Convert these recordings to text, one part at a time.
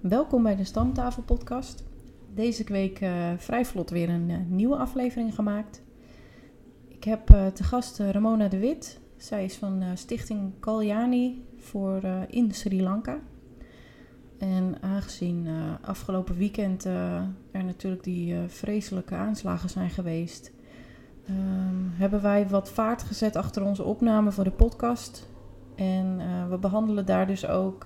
Welkom bij de Stamtafel Podcast. Deze week uh, vrij vlot weer een uh, nieuwe aflevering gemaakt. Ik heb uh, te gast Ramona de Wit. Zij is van Stichting Kalyani voor in Sri Lanka. En aangezien afgelopen weekend er natuurlijk die vreselijke aanslagen zijn geweest, um, hebben wij wat vaart gezet achter onze opname voor de podcast. En we behandelen daar dus ook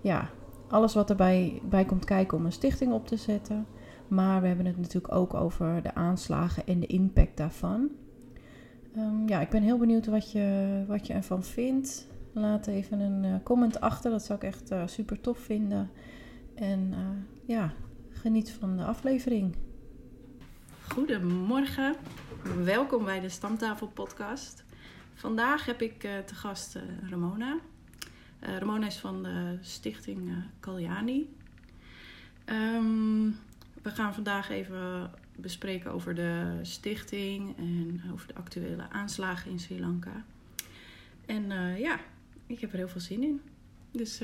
ja, alles wat erbij bij komt kijken om een stichting op te zetten. Maar we hebben het natuurlijk ook over de aanslagen en de impact daarvan. Um, ja, ik ben heel benieuwd wat je, wat je ervan vindt. Laat even een uh, comment achter, dat zou ik echt uh, super tof vinden. En uh, ja, geniet van de aflevering. Goedemorgen, welkom bij de Stamtafel Podcast. Vandaag heb ik te gast Ramona. Uh, Ramona is van de stichting uh, Kalyani. Um, we gaan vandaag even bespreken over de stichting en over de actuele aanslagen in Sri Lanka. En uh, ja, ik heb er heel veel zin in. Dus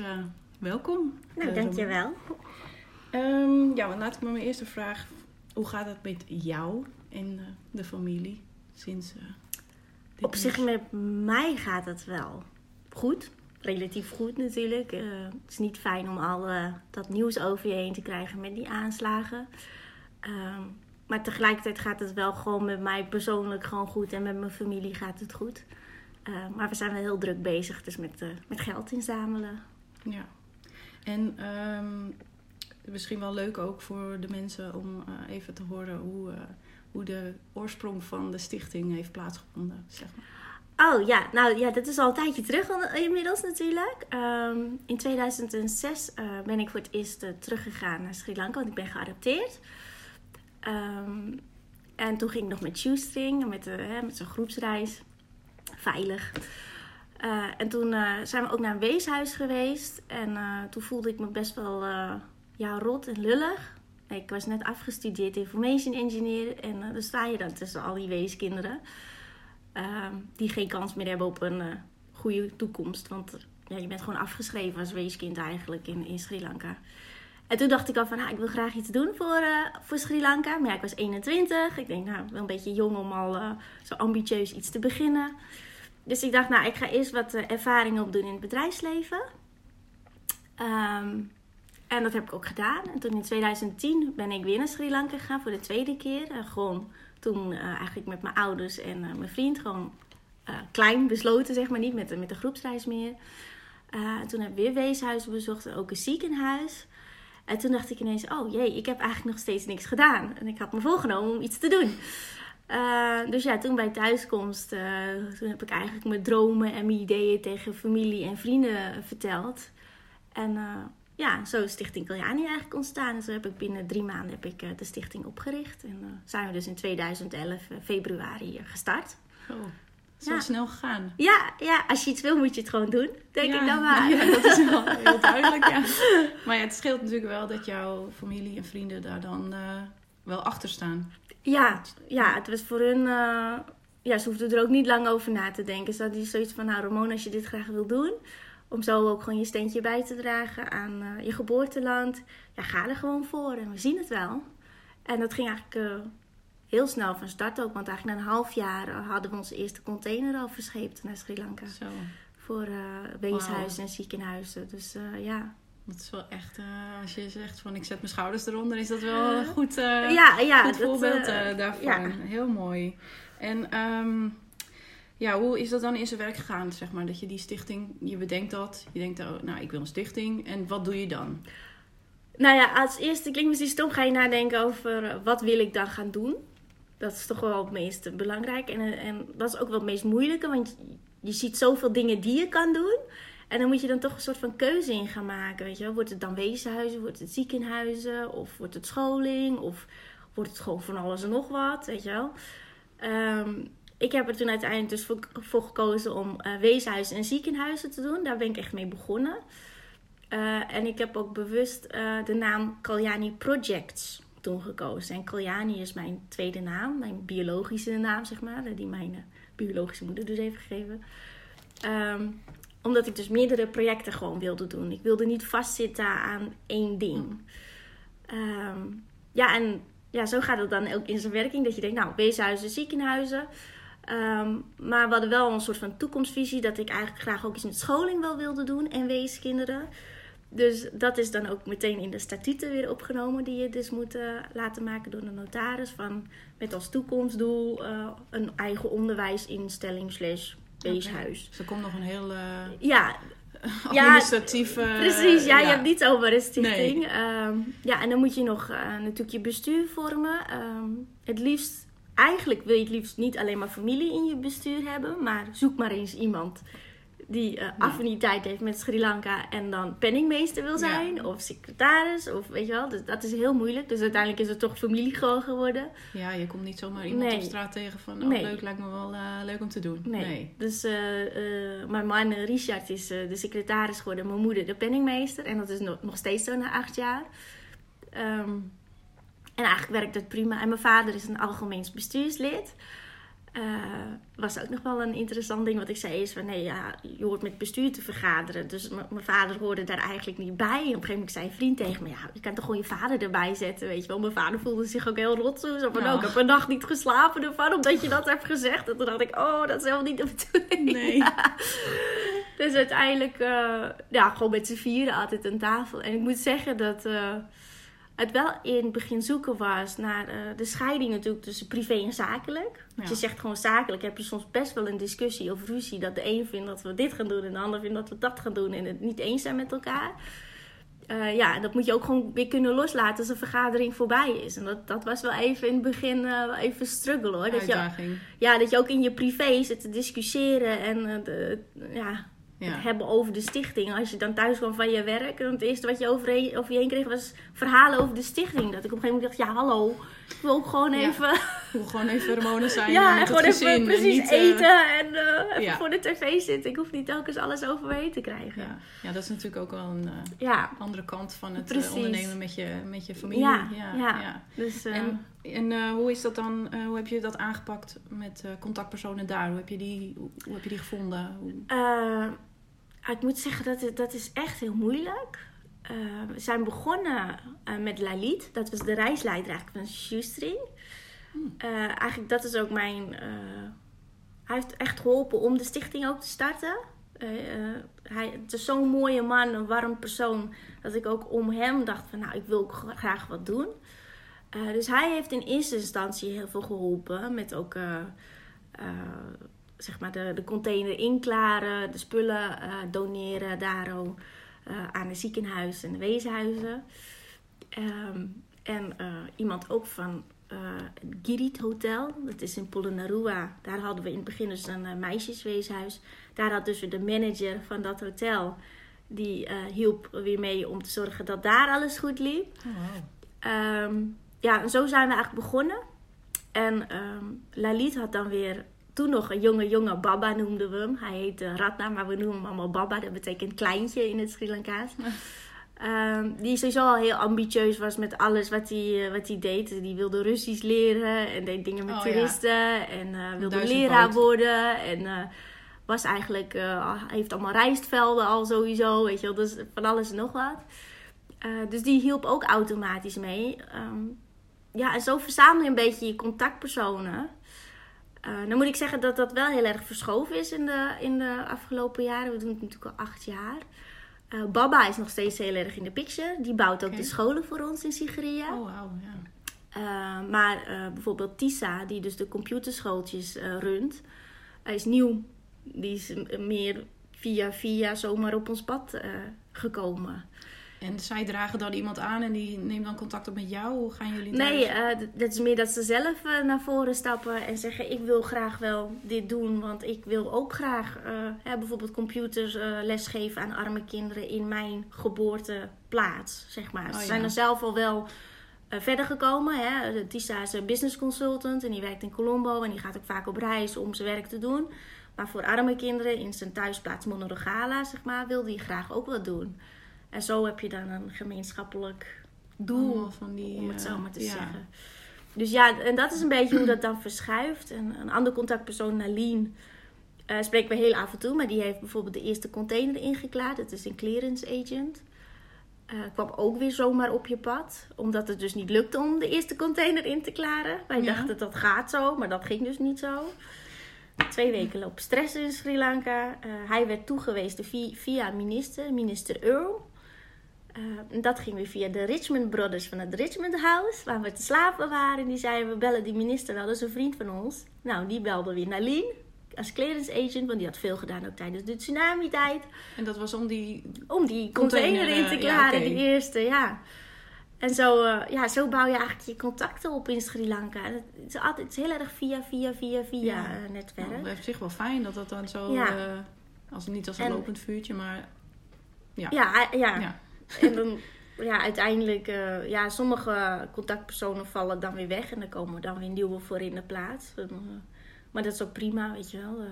welkom. Nou, dankjewel. Um, ja, laat ik met mijn eerste vraag. Hoe gaat het met jou en de familie sinds... Op zich met mij gaat het wel goed relatief goed natuurlijk. Uh, het is niet fijn om al uh, dat nieuws over je heen te krijgen met die aanslagen. Um, maar tegelijkertijd gaat het wel gewoon met mij persoonlijk gewoon goed en met mijn familie gaat het goed. Uh, maar we zijn wel heel druk bezig, dus met, met geld inzamelen. Ja, en um, misschien wel leuk ook voor de mensen om even te horen hoe, hoe de oorsprong van de stichting heeft plaatsgevonden. Zeg maar. Oh ja, nou ja, dat is al een tijdje terug inmiddels natuurlijk. Um, in 2006 uh, eh, ben ik voor het eerst uh, teruggegaan naar Sri Lanka, want ik ben geadopteerd. Um, en toen ging ik nog met shoestring, met, uh, met zo'n groepsreis. Veilig. En toen zijn we ook naar een weeshuis geweest. En toen voelde ik me best wel ja, rot en lullig. Ik was net afgestudeerd information engineer. En dan sta je dan tussen al die weeskinderen. Ehm, die geen kans meer hebben op een uh, goede toekomst. Want ja, je bent gewoon afgeschreven als weeskind eigenlijk in, in Sri Lanka. En toen dacht ik al van, nou, ik wil graag iets doen voor, uh, voor Sri Lanka. Maar ja, ik was 21. Ik denk, nou, wel een beetje jong om al uh, zo ambitieus iets te beginnen. Dus ik dacht, nou, ik ga eerst wat ervaringen opdoen in het bedrijfsleven. Um, en dat heb ik ook gedaan. En toen in 2010 ben ik weer naar Sri Lanka gegaan voor de tweede keer. gewoon toen uh, eigenlijk met mijn ouders en uh, mijn vriend gewoon uh, klein besloten, zeg maar, niet met, met de groepsreis meer. toen heb ik weer weeshuizen bezocht en ook een ziekenhuis. En toen dacht ik ineens, oh jee, ik heb eigenlijk nog steeds niks gedaan. En ik had me voorgenomen om iets te doen. dus ja, toen bij thuiskomst, toen heb ik eigenlijk mijn dromen en mijn ideeën tegen familie en vrienden verteld. En ja, zo is Stichting Kaljani eigenlijk ontstaan. En zo heb ik binnen drie maanden heb ik, uh, de stichting opgericht. En uh, zijn we dus in 2011 uh, eh, februari gestart. Oh. Zo ja. snel gegaan. Ja, ja, als je iets wil, moet je het gewoon doen. Denk ik dan maar. Ja, dat is wel heel duidelijk, ja. Maar ja, het scheelt natuurlijk wel dat jouw familie en vrienden daar dan wel achter staan. Ja, ja, het was voor hun... ja, ze hoefden er ook niet lang over na te denken. Ze hadden zoiets van, nou Ramon, als je dit graag wil doen om zo ook gewoon je steentje bij te dragen aan uh, je geboorteland. Ja, ga er gewoon voor en we zien het wel. En dat ging eigenlijk uh, heel snel van start ook. Want eigenlijk na een half jaar uh, hadden we onze eerste container al verscheept naar Sri Lanka. Zo. Voor weeshuizen wow. en ziekenhuizen. Dus ja. Dat is wel echt, als je zegt van ik zet mijn schouders eronder, is dat wel een goed, ja, ja, goed voorbeeld daarvan. Ja. Heel mooi. En um, ja, hoe is dat dan in zijn werk gegaan, zeg maar? Dat je die stichting, je bedenkt dat, je denkt, oh, nou, ik wil een stichting. En wat doe je dan? Nou ja, als eerste klinkt misschien stom, ga je nadenken over eh, wat wil ik dan gaan doen. Dat is toch wel het meest belangrijk. En, eh, en dat is ook wel het meest moeilijke, want je ziet zoveel dingen die je kan doen. En dan moet je dan toch een soort van keuze in gaan maken. Weet je wel? Wordt het dan wezenhuizen, wordt het ziekenhuizen, of wordt het scholing, of wordt het gewoon van alles en nog wat, weet je wel. Um, ik heb er toen uiteindelijk dus voor, gekozen om uh, weeshuizen en ziekenhuizen te doen. Daar ben ik echt mee begonnen. Uh, en ik heb ook bewust uh, de naam Kalyani Projects toen gekozen. En Kalyani is mijn tweede naam, mijn biologische naam, zeg maar, die mijn biologische moeder dus heeft gegeven. Um, omdat ik dus meerdere projecten gewoon wilde doen. Ik wilde niet vastzitten aan één ding. Ehm, ja, en ja, zo gaat het dan ook in zijn werking. Dat je denkt, nou, weeshuizen, ziekenhuizen. Ehm, maar we hadden wel een soort van toekomstvisie dat ik eigenlijk graag ook iets met scholing wel wilde doen en weeskinderen. Dus dat is dan ook meteen in de statuten weer opgenomen, die je dus moet uh, laten maken door de notaris. Van, met als toekomstdoel uh, een eigen onderwijsinstelling slash weeshuis. Dus er komt nog een heel uh, ja, administratief... Ja, precies, ja, je hebt niet zomaar een stichting. Nee. Um, ja, en dan moet je nog natuurlijk je bestuur vormen. Um, het liefst eigenlijk wil je het liefst niet alleen maar familie in je bestuur hebben, maar zoek maar eens iemand die uh, affiniteit heeft met Sri Lanka en dan penningmeester wil zijn ja. of secretaris of weet je wel. Dus dat is heel moeilijk. Dus uiteindelijk is het toch familie gewoon geworden. Ja, je komt niet zomaar iemand nee. op straat tegen van oh nee. leuk, lijkt me wel uh, leuk om te doen. Nee. nee. Dus uh, mijn man Richard is de secretaris geworden, mijn moeder de penningmeester en dat is nog, nog steeds zo na acht jaar. Um, en eigenlijk werkt het prima. En mijn vader is een algemeens bestuurslid. Uh, was ook nog wel een interessant ding. Wat ik zei is van nee ja je hoort met bestuur te vergaderen. Dus mijn vader hoorde daar eigenlijk niet bij. En op een gegeven moment zei een vriend tegen me ja je kan toch gewoon je vader erbij zetten weet je wel. Mijn vader voelde zich ook heel rot. Zo van oh. ik heb een nacht niet geslapen ervan omdat je dat hebt gezegd. En toen dacht ik oh dat is helemaal niet de bedoeling. Nee. Ja. dus uiteindelijk uh, ja gewoon met z'n vieren altijd een tafel. En ik moet zeggen dat uh, het wel in het begin zoeken was naar uh, de scheiding natuurlijk tussen privé en zakelijk. Ja. Je zegt gewoon zakelijk, heb je soms best wel een discussie of ruzie. Dat de een vindt dat we dit gaan doen en de ander vindt dat we dat gaan doen. En het niet eens zijn met elkaar. Uh, ja, dat moet je ook gewoon weer kunnen loslaten als een vergadering voorbij is. En dat, dat was wel even in het begin uh, even struggle hoor. Dat je, ja, dat je ook in je privé zit te discussiëren en de, ja, ja. het hebben over de stichting. Als je dan thuis kwam van je werk, dan het eerste wat je over, over je heen kreeg was verhalen over de stichting. Dat ik op een gegeven moment dacht, ja hallo, ik wil ook gewoon even... Ik wil gewoon even Ramona zijn Ja, en gewoon even precies niet, eten en uh, even voor de tv zitten. Ik hoef niet telkens alles over me heen te krijgen. Ja, ja dat is natuurlijk ook wel een uh, ja. andere kant van het uh, ondernemen met je, met je familie. Ja, ja. ja. Dus, en en hoe is dat dan, hoe heb je dat aangepakt met contactpersonen daar? Hoe heb je die, hoe, hoe heb je die gevonden? Hoe... Ik moet zeggen, dat, dat is echt heel moeilijk. Uh, we zijn begonnen uh, met Lalit. Dat was de reisleider eigenlijk van Shoestring. Hmm. Uh, eigenlijk dat is ook mijn... hij heeft echt geholpen om de stichting ook te starten. hij, het is zo'n mooie man, een warm persoon. Dat ik ook om hem dacht van nou, ik wil ook graag wat doen. dus hij heeft in eerste instantie heel veel geholpen. Met ook zeg maar de, de container inklaren, de spullen uh, doneren daarom uh, aan de ziekenhuizen en de weeshuizen. Um, en uh, iemand ook van het Girit Hotel, dat is in Polonnaruwa. Daar hadden we in het begin dus een meisjesweeshuis. Daar had dus de manager van dat hotel, die hielp weer mee om te zorgen dat daar alles goed liep. Oh, wow. um, ja, en zo zijn we eigenlijk begonnen. En um, Lalit had dan weer toen nog een jonge jonge Baba noemden we hem. Hij heette Ratna, maar we noemen hem allemaal Baba. Dat betekent kleintje in het Sri Lanka's. Um, die sowieso al heel ambitieus was met alles wat hij, uh, wat hij deed. Die wilde Russisch leren en deed dingen met oh, toeristen. Ja. En uh, wilde leraar worden. En uh, was eigenlijk, heeft allemaal rijstvelden al sowieso. Weet je wel, dus van alles en nog wat. dus die hielp ook automatisch mee. Um, ja, en zo verzamel je een beetje je contactpersonen. Uh, dan moet ik zeggen dat dat wel heel erg verschoven is in de, in de afgelopen jaren. We doen het natuurlijk al acht jaar. Uh, Baba is nog steeds heel erg in de picture. Die bouwt ook okay. de scholen voor ons in Sigiriya. Oh, wow, ja. Uh, maar bijvoorbeeld Tisa, die dus de computerschooltjes runt, is nieuw. Die is meer via via zomaar op ons pad gekomen. En zij dragen dan iemand aan en die neemt dan contact op met jou? Hoe gaan jullie Nee, uh, dat is meer dat ze zelf uh, naar voren stappen en zeggen: Ik wil graag wel dit doen, want ik wil ook graag uh, hè, bijvoorbeeld computers lesgeven aan arme kinderen in mijn geboorteplaats. Zeg maar. Oh, ze ja. zijn er zelf al wel verder gekomen. Hè. Tisa is een business consultant en die werkt in Colombo en die gaat ook vaak op reis om zijn werk te doen. Maar voor arme kinderen in zijn thuisplaats Monorogala, zeg maar, wil die graag ook wat doen. En zo heb je dan een gemeenschappelijk doel, van die, om het zo maar te ja. zeggen. Dus ja, en dat is een beetje hoe dat dan verschuift. En een ander contactpersoon, Nalien, Eh, spreken we heel af en toe, maar die heeft bijvoorbeeld de eerste container ingeklaard. Dat is een clearance agent. Eh, kwam ook weer zomaar op je pad. Omdat het dus niet lukte om de eerste container in te klaren. Wij Ja. dachten dat gaat zo, maar dat ging dus niet zo. Twee weken lopen stress in Sri Lanka. Eh, hij werd toegewezen via, via minister, minister Earl. En dat ging weer via de Richmond Brothers van het Richmond House, waar we te slapen waren. Die zeiden, we bellen die minister wel, dat is een vriend van ons. Nou, die belde weer naar Lien als clearance agent, want die had veel gedaan ook tijdens de tsunami-tijd. En dat was om die... Om die Container, container, in te ja, klaren, die eerste, ja. En zo, eh, ja, zo bouw je eigenlijk je contacten op in Sri Lanka. En Het is, altijd, het is heel erg via, via, via, via Ja. eh, netwerk. Nou, het is op zich wel fijn dat dat dan zo... Ja. als, niet als een En- lopend vuurtje, maar... Ja. Ja, ja. En dan, ja, uiteindelijk, eh, ja, sommige contactpersonen vallen dan weer weg. En er komen dan weer nieuwe voor in de plaats. En, eh, maar dat is ook prima, weet je wel. eh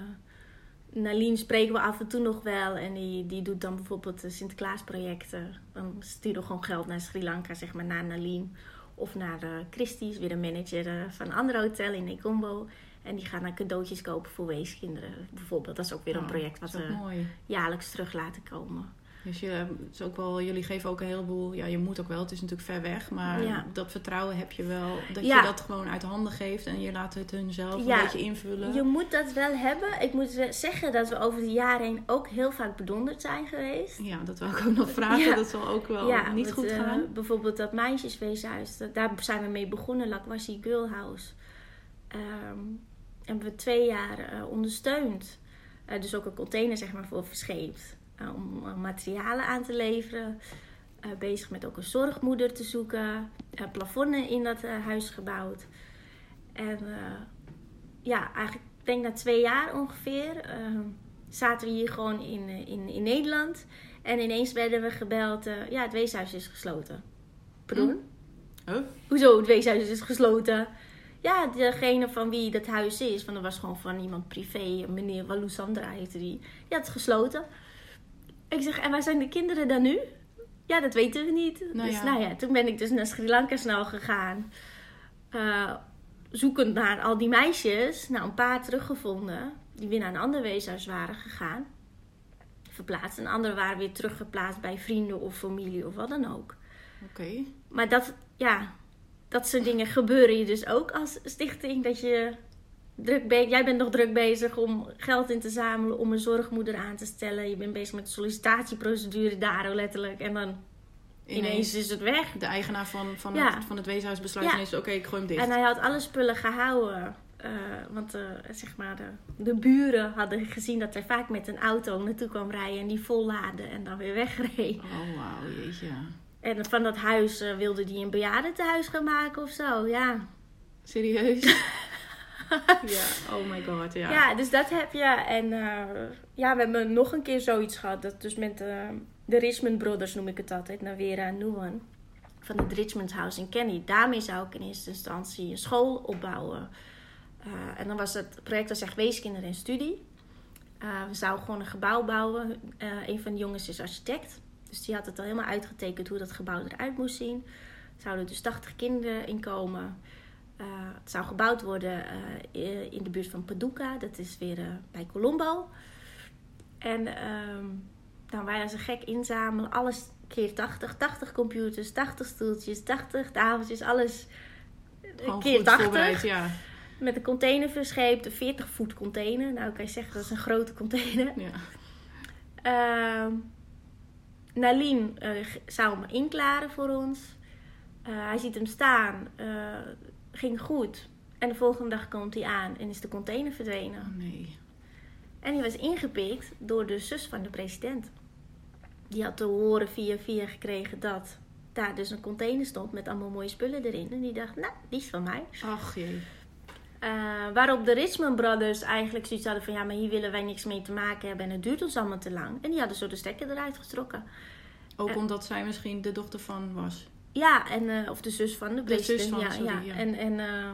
Nalien spreken we af en toe nog wel. En die, die doet dan bijvoorbeeld de Sinterklaasprojecten. Dan sturen we gewoon geld naar Sri Lanka, zeg maar, naar Nalien. Of naar de Christie's, weer een manager van een ander hotel in Ekombo. En die gaan dan cadeautjes kopen voor weeskinderen, bijvoorbeeld. Dat is ook weer een Oh, project wat we jaarlijks terug laten komen. Dus je, het is ook wel, jullie geven ook een heleboel. Ja, je moet ook wel. Het is natuurlijk ver weg. Maar Ja. dat vertrouwen heb je wel. Dat Ja. je dat gewoon uit handen geeft. En je laat het hun zelf Ja. een beetje invullen. Je moet dat wel hebben. Ik moet zeggen dat we over de jaren heen ook heel vaak bedonderd zijn geweest. Ja, dat wil ik ook nog vragen. Dat zal ook wel niet goed eh, gaan. bijvoorbeeld dat meisjesweeshuis. Daar zijn we mee begonnen. Lakwasi Girl House. Ehm, hebben we twee jaar eh, ondersteund. Eh, dus ook een container zeg maar voor verscheept. Eh, om eh, materialen aan te leveren. Eh, bezig met ook een zorgmoeder te zoeken. eh plafonnen in dat huis gebouwd. En ja, eigenlijk denk na twee jaar ongeveer ehm, zaten we hier gewoon in, in, in Nederland. En ineens werden we gebeld, ja, het weeshuis is gesloten. Pardon? Huh? Hoezo, het weeshuis is gesloten? Ja, degene van wie dat huis is, want dat was gewoon van iemand privé, meneer Walusandra heette die. Ja, het is gesloten. Ik zeg, en waar zijn de kinderen dan nu? Ja, dat weten we niet. Nou dus ja. nou ja, toen ben ik dus naar Sri Lanka snel gegaan. Eh, zoekend naar al die meisjes. Nou, een paar teruggevonden. Die weer naar een ander weeshuis waren gegaan. Verplaatst. En anderen waren weer teruggeplaatst bij vrienden of familie of wat dan ook. Oké. Maar dat, ja, dat soort dingen gebeuren je dus ook als stichting. Dat je druk be- jij bent nog druk bezig om geld in te zamelen om een zorgmoeder aan te stellen. Je bent bezig met de sollicitatieprocedure daar letterlijk. En dan ineens, is het weg. de eigenaar van, van, Ja. het, van het weeshuis besluit Ja. ineens... Oké, ik gooi hem dicht. En hij had alle spullen gehouden. eh, want eh, zeg maar de, de buren hadden gezien dat hij vaak met een auto naartoe kwam rijden. En die vollaadde en dan weer wegreed. Oh, wauw, jeetje. En van dat huis eh, wilde hij een bejaardentehuis gaan maken of zo. Ja. Serieus? ja, oh my god, ja. Ja, dus dat heb je. En eh, ja, we hebben nog een keer zoiets gehad. Dat dus met eh, de Richmond Brothers noem ik het altijd. Navera en Nuwan. Van het Richmond House in Kenny. Daarmee zou ik in eerste instantie een school opbouwen. Eh, en dan was het project als echt weeskinderen en studie. We zouden gewoon een gebouw bouwen. Een van de jongens is architect. Dus die had het al helemaal uitgetekend hoe dat gebouw eruit moest zien. Er zouden dus 80 kinderen in Eh, het zou gebouwd worden eh, in de buurt van Paducah. Dat is weer eh, bij Colombo. En ehm nou, wij als een gek inzamelen. Alles keer 80. 80 computers, 80 stoeltjes, 80 tafeltjes. Alles Gewoon keer goed 80. voorbereid, ja. Met een container verscheept. Een 40 voet container. Nou, kan je zeggen dat is een grote container. ja. Ehm Nalien zou hem inklaren voor ons. Hij ziet hem staan. Ging goed. En de volgende dag komt hij aan en is de container verdwenen. Oh nee. En die was ingepikt door de zus van de president. Die had te horen via via gekregen dat daar dus een container stond met allemaal mooie spullen erin. En die dacht, nou, die is van mij. Ach jee. Eh, waarop de Richmond Brothers eigenlijk zoiets hadden van... ja, maar hier willen wij niks mee te maken hebben en het duurt ons allemaal te lang. En die hadden zo de stekker eruit getrokken. Ook Eh. omdat zij misschien de dochter van was. Ja, en, eh, of de zus van de president. van, ja, sorry, ja. ja. En, en eh,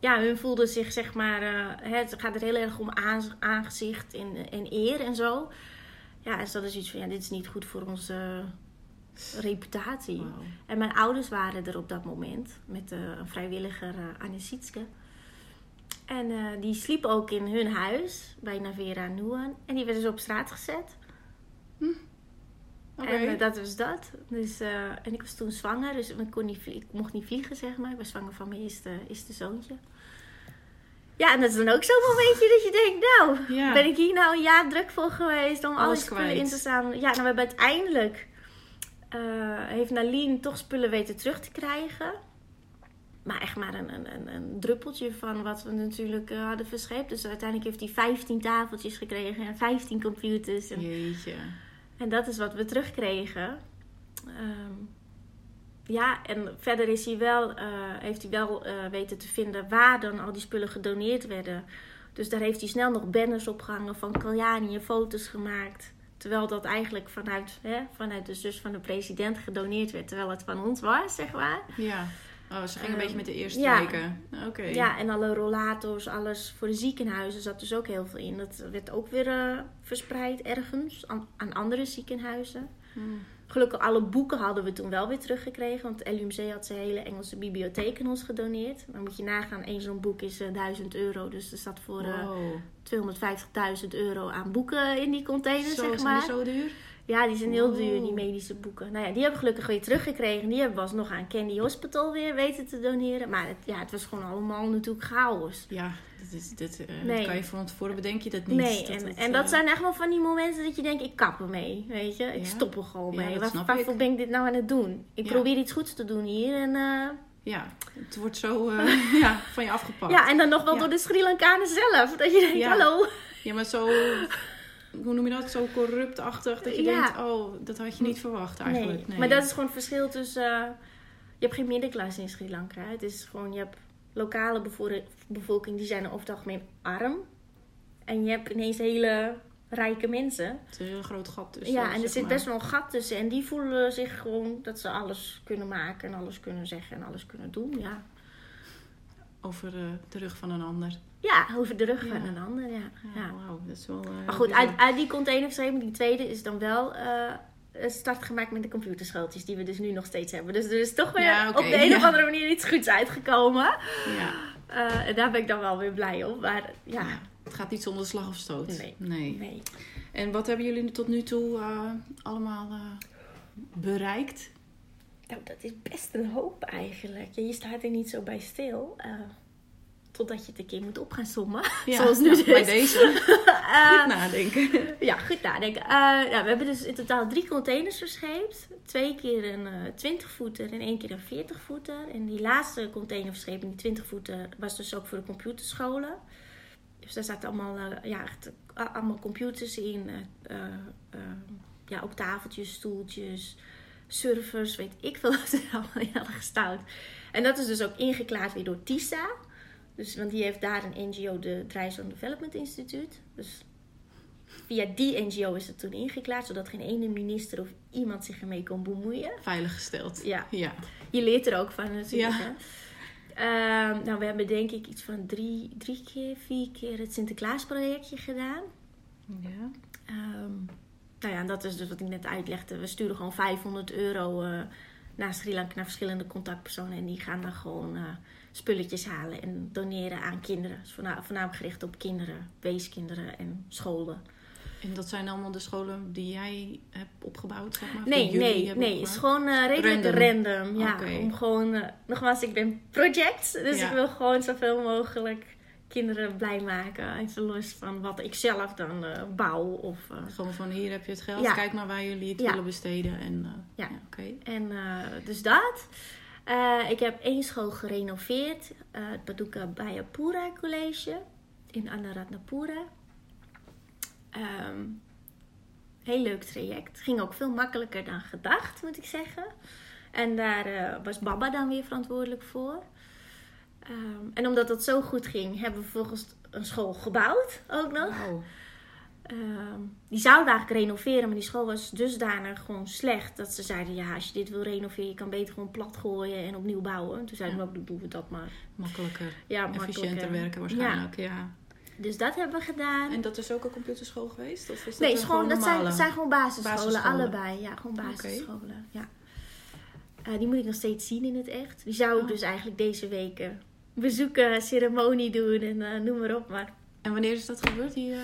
ja, hun voelden zich zeg maar... eh, het gaat er heel erg om aan- aangezicht en, en eer en zo. Ja, en ze hadden zoiets van... ja, dit is niet goed voor onze reputatie. En mijn ouders waren er op dat moment met een vrijwilliger, Anne Sietske. En die sliep ook in hun huis bij Navera Nuan. En die werd dus op straat gezet. En eh, dat was dat. Dus, eh, en ik was toen zwanger, dus ik, kon niet ik mocht niet vliegen, zeg maar. Ik was zwanger van mijn eerste, eerste zoontje. Ja, en dat is dan ook zo'n momentje dat je denkt, nou, Ja. ben ik hier nou een jaar druk voor geweest om Alles alle spullen kwijt. in te staan. Ja, nou, we hebben uiteindelijk, eh, heeft Naline toch spullen weten terug te krijgen. Maar echt maar een, een, een, druppeltje van wat we natuurlijk hadden verscheept. Dus uiteindelijk heeft hij 15 tafeltjes gekregen en 15 computers. En Jeetje. En dat is wat we terugkregen. Ehm, ja, en verder is hij wel, eh, heeft hij wel eh, weten te vinden waar dan al die spullen gedoneerd werden. Dus daar heeft hij snel nog banners opgehangen van Kaljani foto's gemaakt. Terwijl dat eigenlijk vanuit, hè, vanuit de zus van de president gedoneerd werd. Terwijl het van ons was, zeg maar. Ja. Oh, ze ging een Ehm, beetje met de eerste ja. weken. Oké. Ja, en alle rollators, alles voor de ziekenhuizen zat dus ook heel veel in. Dat werd ook weer eh, verspreid ergens aan, aan andere ziekenhuizen. Hmm. Gelukkig alle boeken hadden we toen wel weer teruggekregen. Want het LUMC had zijn hele Engelse bibliotheek aan ons gedoneerd. Dan moet je nagaan, één zo'n boek is eh, 1000 euro. Dus er zat voor eh, Wow. 250.000 euro aan boeken in die container, Zo, zeg maar. zo duur? Ja, die zijn heel duur, die medische boeken. Nou ja, die hebben gelukkig weer teruggekregen. Die hebben we alsnog aan Candy Hospital weer weten te doneren. Maar het, ja, het was gewoon allemaal natuurlijk chaos. Ja, dit is, dit, eh, Nee. dat kan je van tevoren bedenk je dat niet. Nee, en, het, en dat eh, zijn echt wel van die momenten dat je denkt, ik kap ermee, weet je. Ik Ja. stop er gewoon mee. dat Waar- waarvoor ik. ben ik dit nou aan het doen? Ik Ja. probeer iets goeds te doen hier en... eh, Ja, het wordt zo ja, van je afgepakt. Ja, en dan nog wel door de Sri Lankanen zelf. Dat je denkt, hallo. Ja, maar zo, hoe noem je dat? Zo corruptachtig dat je Ja. denkt, oh, dat had je niet verwacht eigenlijk. Nee. Nee. Maar dat is gewoon het verschil tussen... eh, je hebt geen middenklasse in Sri Lanka. Het is gewoon, je hebt lokale bevo- bevolking, die zijn over het algemeen arm. En je hebt ineens hele rijke mensen. Het is een groot gat tussen. ja, en er zit maar. best wel een gat tussen. En die voelen zich gewoon dat ze alles kunnen maken en alles kunnen zeggen en alles kunnen doen. Ja, Over eh, de rug van een ander. Ja over de rug van een ander. Ja. Ja, wauw, dat is wel eh, Maar goed, uit, uit die containerverschrijving, die tweede, is dan wel eh, een start gemaakt met de computerschooltjes die we dus nu nog steeds hebben. Dus er is toch weer Ja, op de een ja. of andere manier iets goeds uitgekomen. Ja. Eh, en daar ben ik dan wel weer blij op. Maar ja, Ja, het gaat niet zonder slag of stoot. Nee. nee. nee. En wat hebben jullie tot nu toe allemaal bereikt? Nou, dat is best een hoop eigenlijk. Je staat er niet zo bij stil. Totdat je het een keer moet op gaan sommen. Zoals nu ja, dus. Bij deze. Eh, Goed nadenken. Ja, goed nadenken. Eh, nou, we hebben dus in totaal drie containers verscheept. Twee keer een eh 20 voeter en één keer een 40 voeter. En die laatste containerverscheping, die 20 voeter, was dus ook voor de computerscholen. Dus daar zaten allemaal, ja, echt, allemaal computers in. ja, ook tafeltjes, stoeltjes, servers, weet ik veel wat er allemaal in hadden gestout. En dat is dus ook ingeklaard weer door TISA. Dus, want die heeft daar een NGO, de Dryzone Development Instituut. Dus via die NGO is het toen ingeklaard, zodat geen ene minister of iemand zich ermee kon bemoeien. Veilig gesteld. Ja, Ja. je leert er ook van natuurlijk. Ja. Hè? Ehm, nou, we hebben denk ik iets van drie, drie keer, vier keer het Sinterklaasprojectje gedaan. ja. Ehm, nou ja, en dat is dus wat ik net uitlegde. We sturen gewoon 500 euro eh, naar Sri Lanka, naar verschillende contactpersonen. En die gaan dan gewoon eh, spulletjes halen en doneren aan kinderen. Dus voorna- voornamelijk gericht op kinderen, weeskinderen en scholen. En dat zijn allemaal de scholen die jij hebt opgebouwd, zeg maar? Nee, nee, nee. Het is gewoon eh, redelijk Random. random. ja, om gewoon, eh, nogmaals, ik ben project. Dus Ja. ik wil gewoon zoveel mogelijk kinderen blij maken. Even los van wat ik zelf dan eh, bouw. Of, Gewoon van hier heb je het geld, Ja. kijk maar waar jullie het Ja. willen besteden. En, Ja. oké. En dus dat. Eh, ik heb één school gerenoveerd. eh het Paduka Bayapura College in Anuradhapura. Ehm heel leuk traject. Ging ook veel makkelijker dan gedacht, moet ik zeggen. En daar eh, was Baba dan weer verantwoordelijk voor. Ehm, en omdat dat zo goed ging, hebben we vervolgens een school gebouwd ook nog. Ehm, die zouden eigenlijk renoveren, maar die school was dusdanig gewoon slecht dat ze zeiden: ja, als je dit wil renoveren, je kan beter gewoon plat gooien en opnieuw bouwen. Toen zeiden we ook: doen we dat maar. Makkelijker. Ja, Efficiënter makkelijker. werken waarschijnlijk, ja. Dus dat hebben we gedaan. En dat is ook een computerschool geweest? Of is dat nee, gewoon, dat zijn, dat zijn gewoon basisscholen, Basisscholen. allebei. Ja, gewoon basisscholen. Ja. Eh, die moet ik nog steeds zien in het echt. Die zou ik Oh. dus eigenlijk deze weken bezoeken, ceremonie doen en eh, noem maar op. Maar En wanneer is dat gebeurd? Die, eh,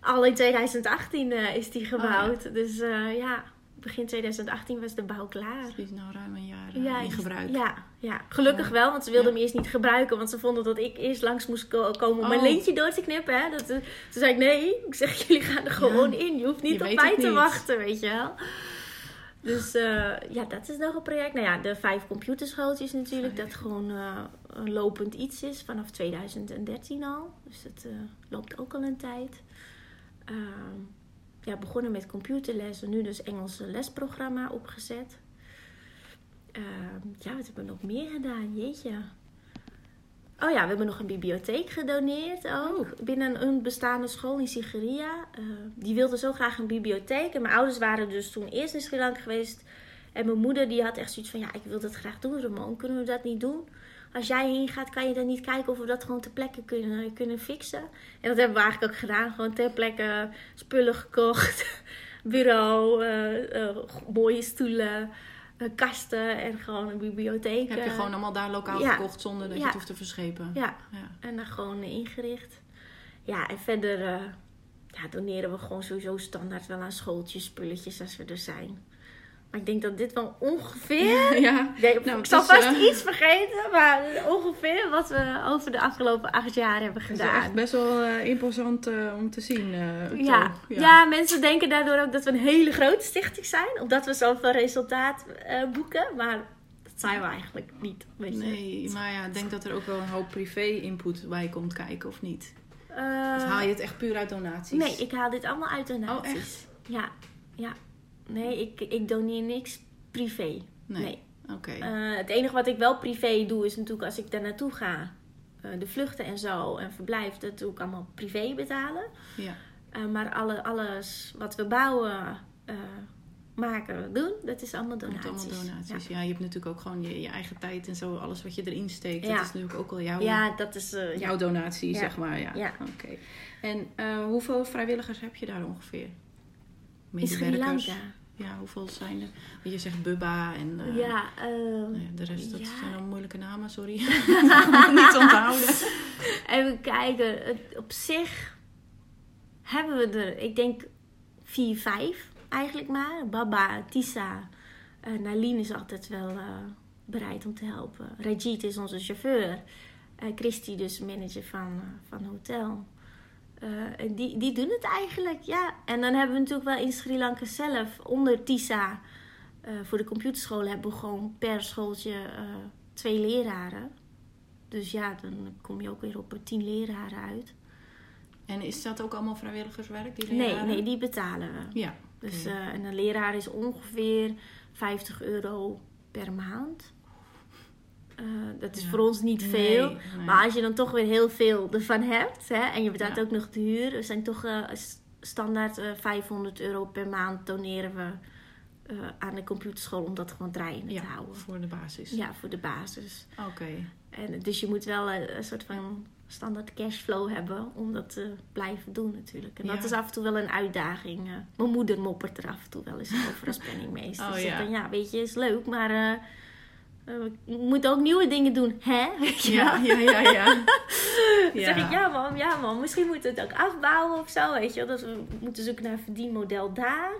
al in 2018 eh, is die gebouwd. Oh, Dus eh, ja, begin 2018 was de bouw klaar. Die is nou ruim een jaar eh, in gebruik. Ja, ja, gelukkig Ja. wel, want ze wilden Ja. hem eerst niet gebruiken. Want ze vonden dat ik eerst langs moest ko- komen om mijn Oh. lintje door te knippen. Hè. Dat, toen zei ik, nee, ik zeg, jullie gaan er gewoon in. Je hoeft niet Je op mij te wachten, weet je wel. Dus eh, ja, dat is nog een project. Nou ja, de vijf computerschooltjes natuurlijk. Dat gewoon eh, een lopend iets is vanaf 2013 al. Dus het eh, loopt ook al een tijd. Ehm, ja, begonnen met computerlessen. Nu dus Engelse lesprogramma opgezet. Ehm, ja, wat hebben we nog meer gedaan? Jeetje. Oh ja, we hebben nog een bibliotheek gedoneerd ook. Oh. Binnen een bestaande school in Sigiriya. Eh, die wilde zo graag een bibliotheek. En mijn ouders waren dus toen eerst in Sri Lanka geweest. En mijn moeder die had echt zoiets van... Ja, ik wil dat graag doen, Ramon. Kunnen we dat niet doen? Als jij heen gaat, kan je dan niet kijken of we dat gewoon ter plekke kunnen, kunnen fixen? En dat hebben we eigenlijk ook gedaan. Gewoon ter plekke spullen gekocht. Bureau, eh, eh, mooie stoelen, kasten en gewoon een bibliotheek. Heb je eh, gewoon allemaal daar lokaal ja. gekocht zonder dat je het hoeft te verschepen? Ja, Ja. en dan gewoon eh, ingericht. Ja, en verder eh, ja, doneren we gewoon sowieso standaard wel aan schooltjes, spulletjes als we er zijn. Maar ik denk dat dit wel ongeveer... ja. Nee, Nou, ik zal het is, vast eh, iets vergeten, maar ongeveer wat we over de afgelopen acht jaar hebben Het is gedaan. echt best wel eh, imposant eh, om te zien. Ja. toch? Ja. mensen denken daardoor ook dat we een hele grote stichting zijn. Omdat we zoveel resultaat boeken. Maar dat zijn we eigenlijk niet. Weet je. Nee, maar ja, ik denk dat er ook wel een hoop privé-input bij komt kijken, of niet? Of haal je het echt puur uit donaties? nee, ik haal dit allemaal uit donaties. Oh, echt? Ja, ja. Nee, ik, ik doneer niks privé. Nee. Nee. Oké. Eh, het enige wat ik wel privé doe is natuurlijk als ik daar naartoe ga. eh, de vluchten en zo en verblijf, dat doe ik allemaal privé betalen. ja. Eh, maar alle, alles wat we bouwen, maken, doen, dat is allemaal Komt donaties. allemaal donaties. Ja. Ja. je hebt natuurlijk ook gewoon je, je eigen tijd en zo, alles wat je erin steekt. Ja. Dat is natuurlijk ook al jouw, Ja, dat is. jouw donatie, zeg maar. Ja. Ja. Oké. En hoeveel vrijwilligers heb je daar ongeveer? In Sri? Lanka. Ja, hoeveel zijn er? Want je zegt Bubba en eh, ja, eh, nou ja, de rest, dat ja. zijn dan moeilijke namen, sorry. Niet onthouden. even kijken. Op zich hebben we er, ik denk, vier, vijf eigenlijk maar. Baba, Tisa, eh Naline is altijd wel eh, bereid om te helpen. Rajit is onze chauffeur. Christy dus manager van, van hotel. Eh, en die, die doen het eigenlijk, ja. En dan hebben we natuurlijk wel in Sri Lanka zelf, onder Tisa, eh, voor de computerscholen hebben we gewoon per schooltje eh, twee leraren. Dus ja, dan kom je ook weer op tien leraren uit. En is dat ook allemaal vrijwilligerswerk? Die Nee, leraren? nee, die betalen we. Ja. Dus, en een leraar is ongeveer 50 euro per maand. Eh, dat is Ja. voor ons niet veel. nee. Maar als je dan toch weer heel veel ervan hebt hè, en je betaalt Ja. ook nog de huur, we zijn toch eh, standaard eh 500 euro per maand doneren we aan de computerschool om dat gewoon draaiende ja, te houden. voor de basis. Ja, voor de basis. Oké. En, dus je moet wel een soort van standaard cashflow hebben om dat te blijven doen natuurlijk. En dat Ja. is af en toe wel een uitdaging. mijn moeder moppert er af en toe wel eens over als penningmeester. Oh, Ze zegt ja. dan, ja, weet je, is leuk, maar we moeten ook nieuwe dingen doen, hè? Ja, wel? ja, ja, ja. Dan zeg ik, ja man, ja man, misschien moeten we het ook afbouwen of zo, weet je wel. Dus we moeten zoeken naar een verdienmodel daar.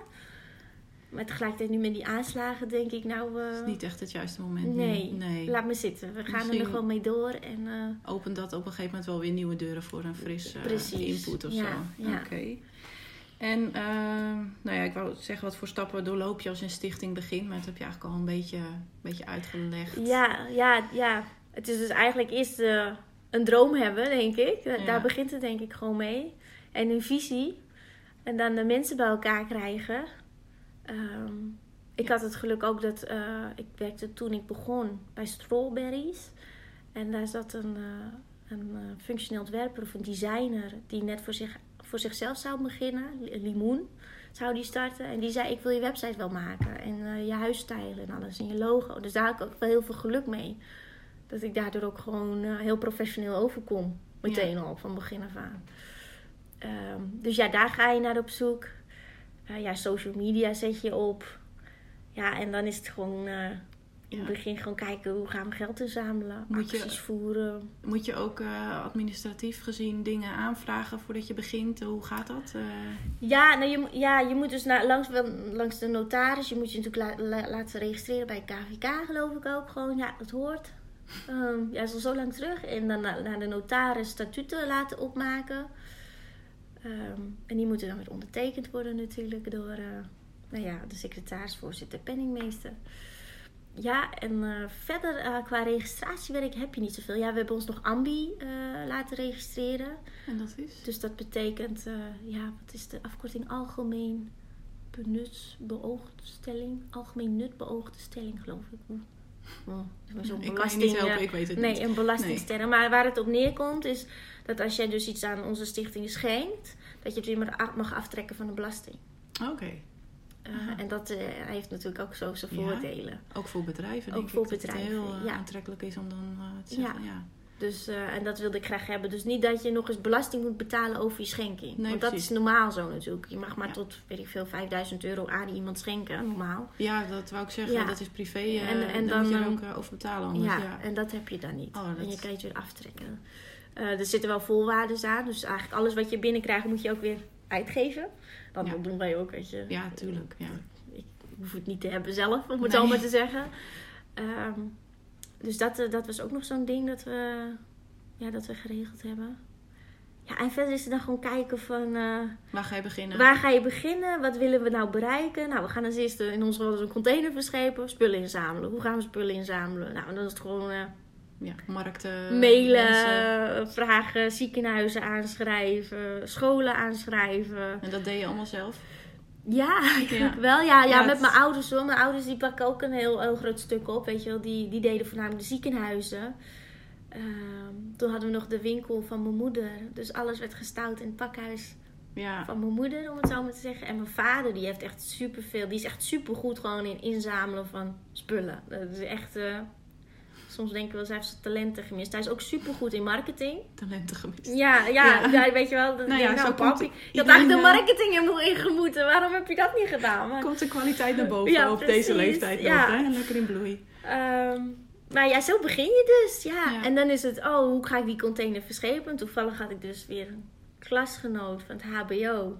Maar tegelijkertijd nu met die aanslagen denk ik, nou... eh, Het is niet echt het juiste moment. nee, nee. laat me zitten. We gaan er nog wel mee door en... eh, Opent dat op een gegeven moment wel weer nieuwe deuren voor een fris eh, Precies. input of Ja, zo. ja. Oké. En ehm, nou ja, ik wou zeggen, wat voor stappen doorloop je als je een stichting begint? Maar dat heb je eigenlijk al een beetje, een beetje uitgelegd. Ja, ja, ja. Het is dus eigenlijk eerst eh, een droom hebben, denk ik. Da- Ja. Daar begint het denk ik gewoon mee. En een visie. En dan de mensen bij elkaar krijgen. Ehm, ik had het geluk ook dat eh, ik werkte toen ik begon bij Strawberries. En daar zat een, eh, een functioneel ontwerper of een designer die net voor, zich, voor zichzelf zou beginnen. Li- Limoen zou die starten. En die zei, ik wil je website wel maken. En eh, je huisstijl en alles. En je logo. Dus daar had ik ook wel heel veel geluk mee. Dat ik daardoor ook gewoon eh, heel professioneel overkom. Meteen al, van begin af aan. Ehm, dus ja, daar ga je naar op zoek. Eh, ja, social media zet je op. Ja, en dan is het gewoon... in het begin gewoon kijken hoe gaan we geld inzamelen, Moet je- voeren. Moet je ook eh, administratief gezien dingen aanvragen voordat je begint? Hoe gaat dat? Eh, Ja, nou, je, ja, je moet dus naar, langs, langs de notaris. Je moet je natuurlijk la- la- laten registreren bij KVK, geloof ik ook. Gewoon, ja, dat hoort. Ehm, ja, is al zo lang terug. En dan na- naar de notaris statuten laten opmaken. Ehm, en die moeten dan weer ondertekend worden natuurlijk door eh, nou ja, de secretaris, voorzitter, penningmeester. Ja, en eh, verder eh, qua registratiewerk heb je niet zoveel. Ja, we hebben ons nog Ambi eh, laten registreren. en dat is? Dus dat betekent, ja, wat is de afkorting? Algemeen benutsbeoogde stelling. Algemeen nut beoogde stelling, geloof ik. Oh, zo'n ik kan belasting. niet helpen, ik weet het nee, niet. een belastingstelling. Maar waar het op neerkomt is dat als jij dus iets aan onze stichting schenkt, dat je het weer mag aftrekken van de belasting. Oké, Aha. en dat eh, heeft natuurlijk ook zo zijn Ja. voordelen. ook voor bedrijven Ook denk voor ik dat bedrijven, het heel eh, ja. aantrekkelijk is om dan eh, te zeggen, ja. Dus, eh, en dat wilde ik graag hebben. Dus niet dat je nog eens belasting moet betalen over je schenking. Nee, Want dat precies. is normaal zo natuurlijk. Je mag maar Ja. tot, weet ik veel, 5000 euro aan iemand schenken, normaal. Ja, dat wou ik zeggen. Ja. Dat is privé. eh, En- en daar moet je dan, er ook eh, over betalen anders. ja, Ja. en dat heb je dan niet. Oh, dat- En je kan je het weer aftrekken. Eh, er zitten wel voorwaarden aan. Dus eigenlijk alles wat je binnenkrijgt moet je ook weer uitgeven. Dan Ja. doen wij ook, weet je. Ja, tuurlijk. Ja. Ik hoef het niet te hebben zelf, om het Nee. maar te zeggen. Ehm, dus dat, eh, dat was ook nog zo'n ding dat we, ja, dat we geregeld hebben. Ja, en verder is het dan gewoon kijken van... eh, Waar ga je beginnen? Waar ga je beginnen? Wat willen we nou bereiken? Nou, we gaan als eerste in ons een container verschepen, spullen inzamelen. Hoe gaan we spullen inzamelen? Nou, dan is het gewoon eh, Ja, markten. mailen, mensen. vragen, ziekenhuizen aanschrijven, scholen aanschrijven. En dat deed je allemaal zelf? Ja, eigenlijk Ja. wel. Ja, ja, Ja, met het- mijn ouders hoor. Mijn ouders die pakken ook een heel, heel groot stuk op. Weet je wel, die, die deden voornamelijk de ziekenhuizen. Ehm, toen hadden we nog de winkel van mijn moeder. Dus alles werd gestouwd in het pakhuis Ja. van mijn moeder, om het zo maar te zeggen. En mijn vader, die heeft echt superveel. Die is echt supergoed gewoon in inzamelen van spullen. Dat is echt... eh, soms denken we wel, hij heeft zijn talenten gemist. Hij is ook supergoed in marketing. Talenten gemist. Ja, ja, Ja. ja. weet je wel. Dat Nou ja, nou, zo komt papi, je had eigenlijk de marketing helemaal ingemoeten. Waarom heb je dat niet gedaan? Maar, Komt de kwaliteit naar boven Ja, op precies. deze leeftijd Ja. hè? Lekker in bloei. Ehm, maar ja, zo begin je dus. Ja. Ja. En dan is het, oh, hoe ga ik die container verschepen? En toevallig had ik dus weer een klasgenoot van het HBO.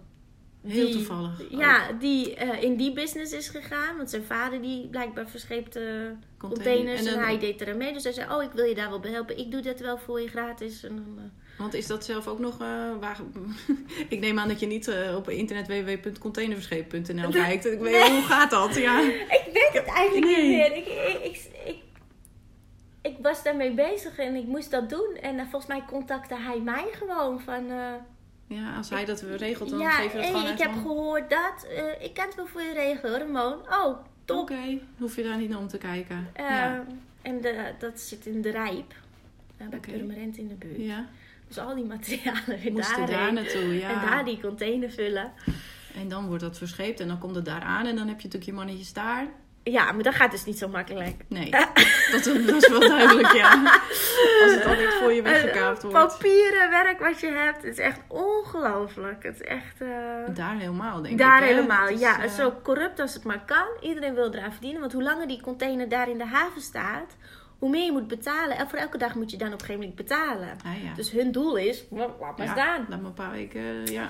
Heel Die- toevallig. ook. Ja, die eh, in die business is gegaan. Want zijn vader die blijkbaar verscheepte containers. En, dan- hij deed er aan mee. Dus hij zei, oh, ik wil je daar wel bij helpen. Ik doe dat wel voor je gratis. En dan, eh, Want is dat zelf ook nog eh, waar... ik neem aan dat je niet op internet www.containerverschepen.nl kijkt. Ik weet Nee. hoe gaat dat? Ja. Ik weet het eigenlijk Nee. niet meer. Ik, ik, ik, ik, was daarmee bezig en ik moest dat doen. En volgens mij contacte hij mij gewoon van... ja, als hij dat regelt, dan ja, je dat hey, gewoon ik heb gehoord dat. eh, ik kan het wel voor je regelen. Oh, top. Oké, hoef je daar niet naar om te kijken. Eh, ja. En de, dat zit in de Rijp. eh, bij Oké. Purmerend in de buurt. ja, Dus al die materialen weer moesten daar naartoe, ja. En daar die container vullen. En dan wordt dat verscheept en dan komt het daar aan en dan heb je natuurlijk je mannetjes daar. Ja, maar dat gaat dus niet zo makkelijk. Nee, dat, dat is wel duidelijk, ja. Als het al niet voor je weggekaapt wordt. papieren werk wat je hebt, het is echt ongelooflijk. Het is echt... eh, Daar helemaal, denk Daar ik. hè? helemaal, is, ja. eh, Zo corrupt als het maar kan. Iedereen wil eraan verdienen. Want hoe langer die container daar in de haven staat, hoe meer je moet betalen. En voor elke dag moet je dan op een gegeven moment betalen. ah, ja. Dus hun doel is, laat maar ja, staan. Dan maar een paar weken, ja.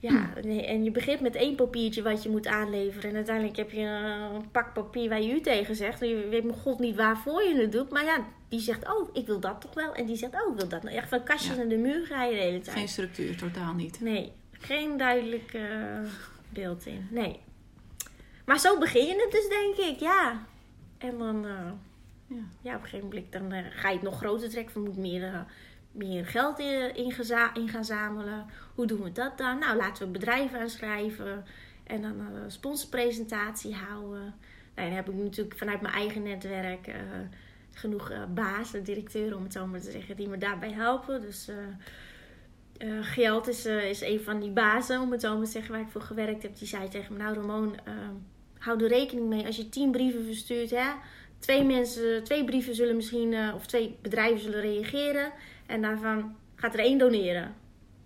Ja, nee, en je begint met één papiertje wat je moet aanleveren. En uiteindelijk heb je een pak papier waar je u tegen zegt. En je weet mijn god niet waarvoor je het doet. Maar ja, die zegt, oh, ik wil dat toch wel. En die zegt, oh, ik wil dat. Nou, echt van kastjes Ja. aan de muur ga je de hele tijd. Geen structuur, totaal niet. Nee, geen duidelijk beeld in. Nee. Maar zo begin je het dus, denk ik, ja. En dan, eh, Ja. ja, op een gegeven moment dan, eh, ga je het nog groter trekken. Van moet meer, eh, meer geld in, in, gaan zamelen. Hoe doen we dat dan? Nou, laten we bedrijven aanschrijven. En dan een sponsorpresentatie houden. Nou, dan heb ik natuurlijk vanuit mijn eigen netwerk eh, genoeg eh bazen, directeuren om het zo maar te zeggen, die me daarbij helpen. Dus eh, eh, Geld is, eh, is een van die bazen, om het zo maar te zeggen, waar ik voor gewerkt heb. Die zei tegen me, nou Ramon, eh, hou er rekening mee als je tien brieven verstuurt. Hè? Twee, mensen, twee brieven zullen misschien, eh, of twee bedrijven zullen reageren. En daarvan gaat er één doneren.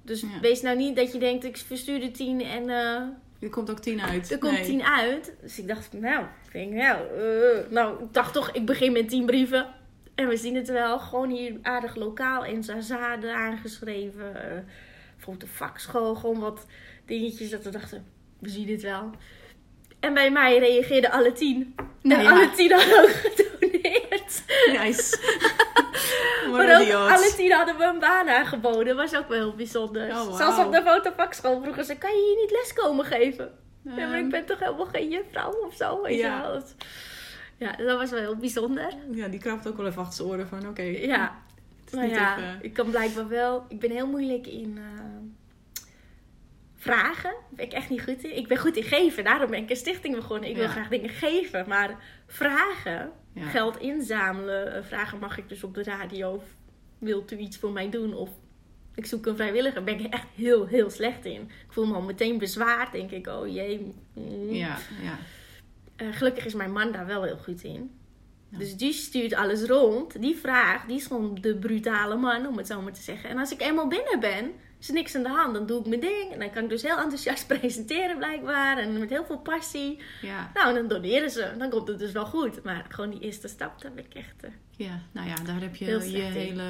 Dus Ja. wees nou niet dat je denkt, ik verstuur er tien en eh, Er komt ook tien uit. er komt Nee. tien uit. Dus ik dacht, nou, Ik denk, nou, eh, nou, ik dacht toch, ik begin met tien brieven. En we zien het wel, gewoon hier aardig lokaal in Zazade aangeschreven. Uh, bijvoorbeeld de vakschool, gewoon wat dingetjes dat we dachten, we zien het wel. En bij mij reageerden alle tien. Nou, ja. alle tien hadden ook gedoneerd. Nice. maar ook alle tien hadden we een baan aangeboden. was ook wel heel bijzonder. Oh, wow. Zelfs op de fotovakschool vroegen ze, kan je hier niet les komen geven? Ja, maar ik ben toch helemaal geen juffrouw of zo, weet ja. je wel. Ja, dat was wel heel bijzonder. Ja, die krabt ook wel even achter zijn oren van, oké. ja, maar ja, even... ik kan blijkbaar wel... Ik ben heel moeilijk in... Uh, vragen. Daar ben ik echt niet goed in. Ik ben goed in geven. Daarom ben ik een stichting begonnen. Ik wil graag dingen geven. Maar vragen, geld inzamelen. Eh, vragen mag ik dus op de radio. Wilt u iets voor mij doen? Of ik zoek een vrijwilliger. Ben ik echt heel, heel slecht in. Ik voel me al meteen bezwaard. Denk ik, oh jee. Mm. Ja, ja. Uh, gelukkig is mijn man daar wel heel goed in. Dus die stuurt alles rond. Die vraagt, die is gewoon de brutale man, om het zo maar te zeggen. En als ik eenmaal binnen ben, is er niks aan de hand. Dan doe ik mijn ding. En dan kan ik dus heel enthousiast presenteren blijkbaar. En met heel veel passie. Ja. Nou, en dan doneren ze. Dan komt het dus wel goed. Maar gewoon die eerste stap, heb ik echt... Uh, ja, nou ja, daar heb je je hele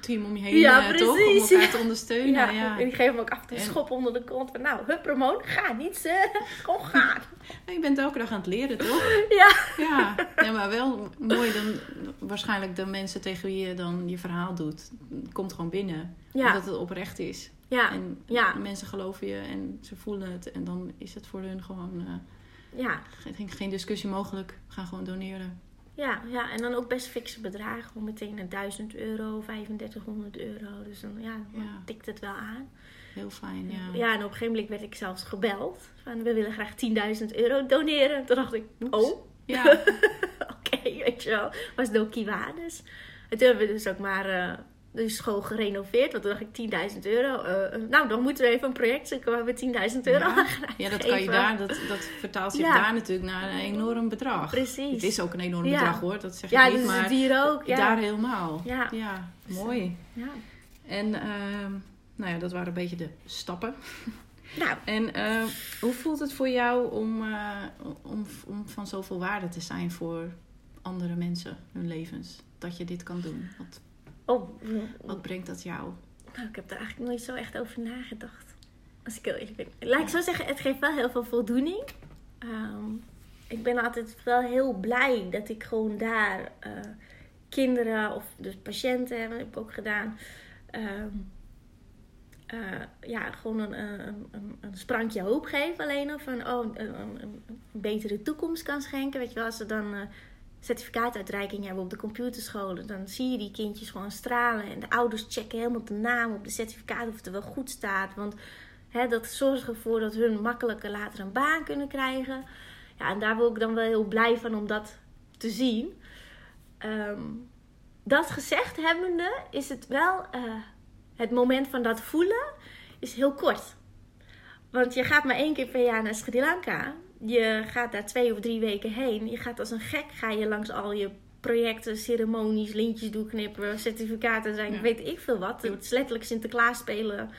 team om je heen, ja, uh, toch? Om elkaar te ondersteunen. Ja, ja. en die geven me ook af en toe schop onder de kont. Van, nou, hup ga niet. Uh, kom, gaan. je bent elke dag aan het leren, toch? ja. Ja, ja maar wel mooi dan waarschijnlijk de mensen tegen wie je dan je verhaal doet. Komt gewoon binnen. Ja. Omdat het oprecht is. Ja. En ja. mensen geloven je en ze voelen het. En dan is het voor hun gewoon... Uh, ja. Geen, geen discussie mogelijk. We gaan gewoon doneren. Ja, ja, en dan ook best fikse bedragen. Gewoon meteen naar 1000 euro, 3500 euro. Dus dan, ja, dan tikt het wel aan. Heel fijn, ja. Ja, en op een gegeven moment werd ik zelfs gebeld. Van, we willen graag 10.000 euro doneren. Toen dacht ik, oh. Ja. Oké, weet je wel. Was no kiwanis. En toen hebben we dus ook maar... Uh, de school gerenoveerd. Want toen dacht ik 10.000 euro. Uh, nou, dan moeten we even een project zoeken waar we 10.000 euro ja. Ja, dat kan je daar. Dat, dat vertaalt zich daar natuurlijk naar een enorm bedrag. Precies. Het is ook een enorm bedrag hoor. Dat zeg ik ja, niet. Dus maar hier ook. Ja, daar helemaal. Ja. ja mooi. Ja. En uh, nou ja, dat waren een beetje de stappen. Nou. En uh, hoe voelt het voor jou om, uh, om, om van zoveel waarde te zijn voor andere mensen, hun levens? Dat je dit kan doen? Wat Oh, wat brengt dat jou? Nou, ik heb er eigenlijk nooit zo echt over nagedacht. Als ik heel eerlijk ben. Laat ik zo zeggen, het geeft wel heel veel voldoening. Um, ik ben altijd wel heel blij dat ik gewoon daar uh, kinderen of dus patiënten heb, heb ik ook gedaan. Um, uh, ja, gewoon een, een, een, een, sprankje hoop geef alleen of oh, een, een, betere toekomst kan schenken. Weet je wel, als ze dan uh, certificaatuitreiking hebben op de computerscholen, dan zie je die kindjes gewoon stralen. En de ouders checken helemaal de naam op de certificaat of het er wel goed staat. Want hè, dat zorgt ervoor dat hun makkelijker later een baan kunnen krijgen. Ja, en daar word ik dan wel heel blij van om dat te zien. Um, dat gezegd hebbende, is het wel uh, het moment van dat voelen is heel kort. Want je gaat maar één keer per jaar naar Sri Lanka je gaat daar twee of drie weken heen. Je gaat als een gek ga je langs al je projecten, ceremonies, lintjes doeknippen, certificaten zijn, ja. weet ik veel wat. Het is letterlijk Sinterklaas spelen.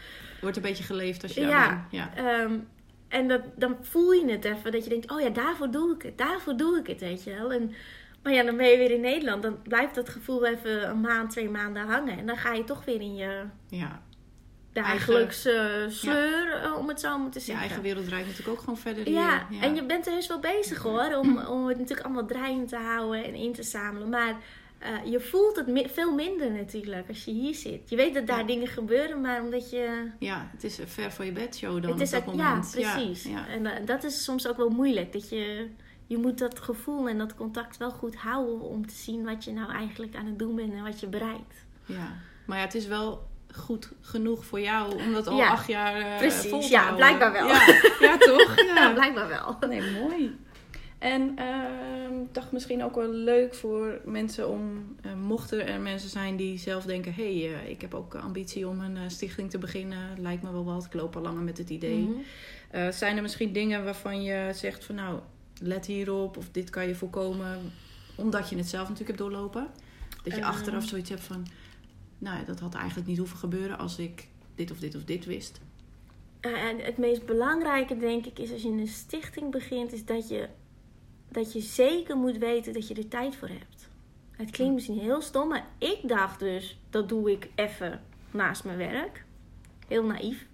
Wordt een beetje geleefd als je ja. Ja. Um, en dat, dan voel je het even, dat je denkt, oh ja, daarvoor doe ik het, daarvoor doe ik het, weet je wel. En, maar ja, dan ben je weer in Nederland, dan blijft dat gevoel even een maand, twee maanden hangen. En dan ga je toch weer in je ja dagelijks eigen, sleur, ja. om het zo maar te zeggen. Je eigen wereld draait natuurlijk ook gewoon verder. Ja, ja. en je bent er dus wel bezig hoor, om, om het natuurlijk allemaal draaiend te houden en in te zamelen. Maar uh, je voelt het mi veel minder natuurlijk als je hier zit. Je weet dat daar ja. dingen gebeuren, maar omdat je... Ja, het is ver van je bedshow dan het is op dat moment. Ja, precies. En uh, dat is soms ook wel moeilijk. Dat je, je moet dat gevoel en dat contact wel goed houden om te zien wat je nou eigenlijk aan het doen bent en wat je bereikt. Ja, maar ja, het is wel goed genoeg voor jou om dat al ja, acht jaar uh, precies, vol te ja, houden. blijkbaar wel. Ja, ja toch? Ja. ja. blijkbaar wel. Nee, mooi. En ik uh, dacht misschien ook wel leuk voor mensen om, uh, mochten er mensen zijn die zelf denken: hé, hey, uh, ik heb ook ambitie om een stichting te beginnen, lijkt me wel wat, ik loop al langer met het idee. Mm -hmm. zijn er misschien dingen waarvan je zegt: van nou, let hierop of dit kan je voorkomen, omdat je het zelf natuurlijk hebt doorlopen? Dat je achteraf zoiets hebt van: nou, dat had eigenlijk niet hoeven gebeuren als ik dit of dit of dit wist. Uh, en het meest belangrijke, denk ik, is als je een stichting begint, is dat je dat je zeker moet weten dat je er tijd voor hebt. Het klinkt misschien heel stom, maar ik dacht dus, dat doe ik even naast mijn werk. Heel naïef.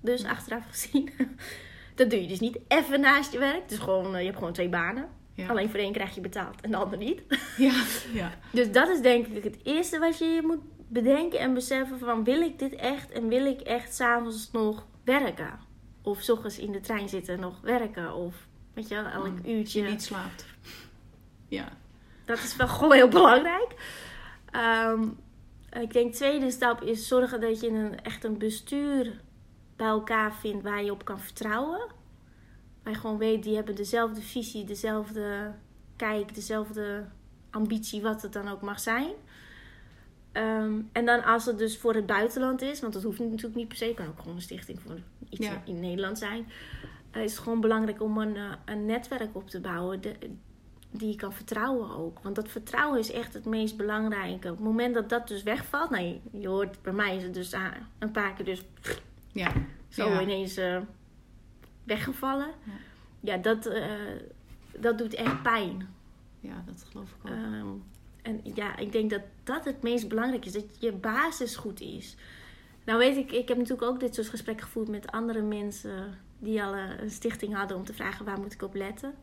Dus achteraf gezien. dat doe je dus niet even naast je werk. Dus gewoon, eh, je hebt gewoon twee banen. Ja. Alleen voor een krijg je betaald en de ander niet. Ja, ja. Dus dat is denk ik het eerste wat je je moet bedenken en beseffen van wil ik dit echt en wil ik echt s'avonds nog werken? Of 's ochtends in de trein zitten nog werken? Of weet je wel, elk Mm, uurtje. Je niet slaapt. Ja. Dat is wel gewoon heel belangrijk. Ehm, ik denk tweede stap is zorgen dat je een, echt een bestuur bij elkaar vindt waar je op kan vertrouwen. Waar je gewoon weet, die hebben dezelfde visie, dezelfde kijk, dezelfde ambitie, wat het dan ook mag zijn. Ehm, en dan als het dus voor het buitenland is, want dat hoeft natuurlijk niet per se, kan ook gewoon een stichting voor iets Ja. in Nederland zijn. eh, is het gewoon belangrijk om een, eh, een netwerk op te bouwen de, die je kan vertrouwen ook. Want dat vertrouwen is echt het meest belangrijke. Op het moment dat dat dus wegvalt, nou, je, je hoort bij mij is het dus ah, een paar keer dus Ja. zo Ja. ineens eh, weggevallen. Ja. Ja, dat, dat doet echt pijn. Ja, dat geloof ik ook. Ehm, en ja, ik denk dat dat het meest belangrijk is. Dat je basis goed is. Nou weet ik, ik heb natuurlijk ook dit soort gesprekken gevoerd met andere mensen die al eh, een stichting hadden om te vragen waar moet ik op letten.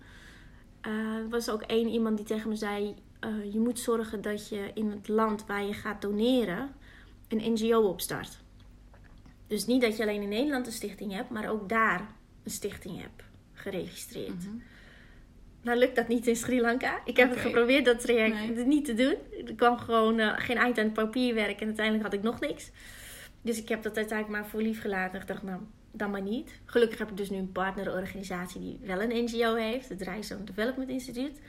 Eh, er was ook één iemand die tegen me zei: eh, je moet zorgen dat je in het land waar je gaat doneren een NGO opstart. Dus niet dat je alleen in Nederland een stichting hebt, maar ook daar een stichting hebt geregistreerd. Mhm. Nou lukt dat niet in Sri Lanka. Ik heb het geprobeerd dat traject Nee. niet te doen. Er kwam gewoon eh, geen eind aan het papierwerk en uiteindelijk had ik nog niks. Dus ik heb dat uiteindelijk maar voor lief gelaten. En gedacht, nou, dan maar niet. Gelukkig heb ik dus nu een partnerorganisatie die wel een NGO heeft. Het Rijzone Development Institute.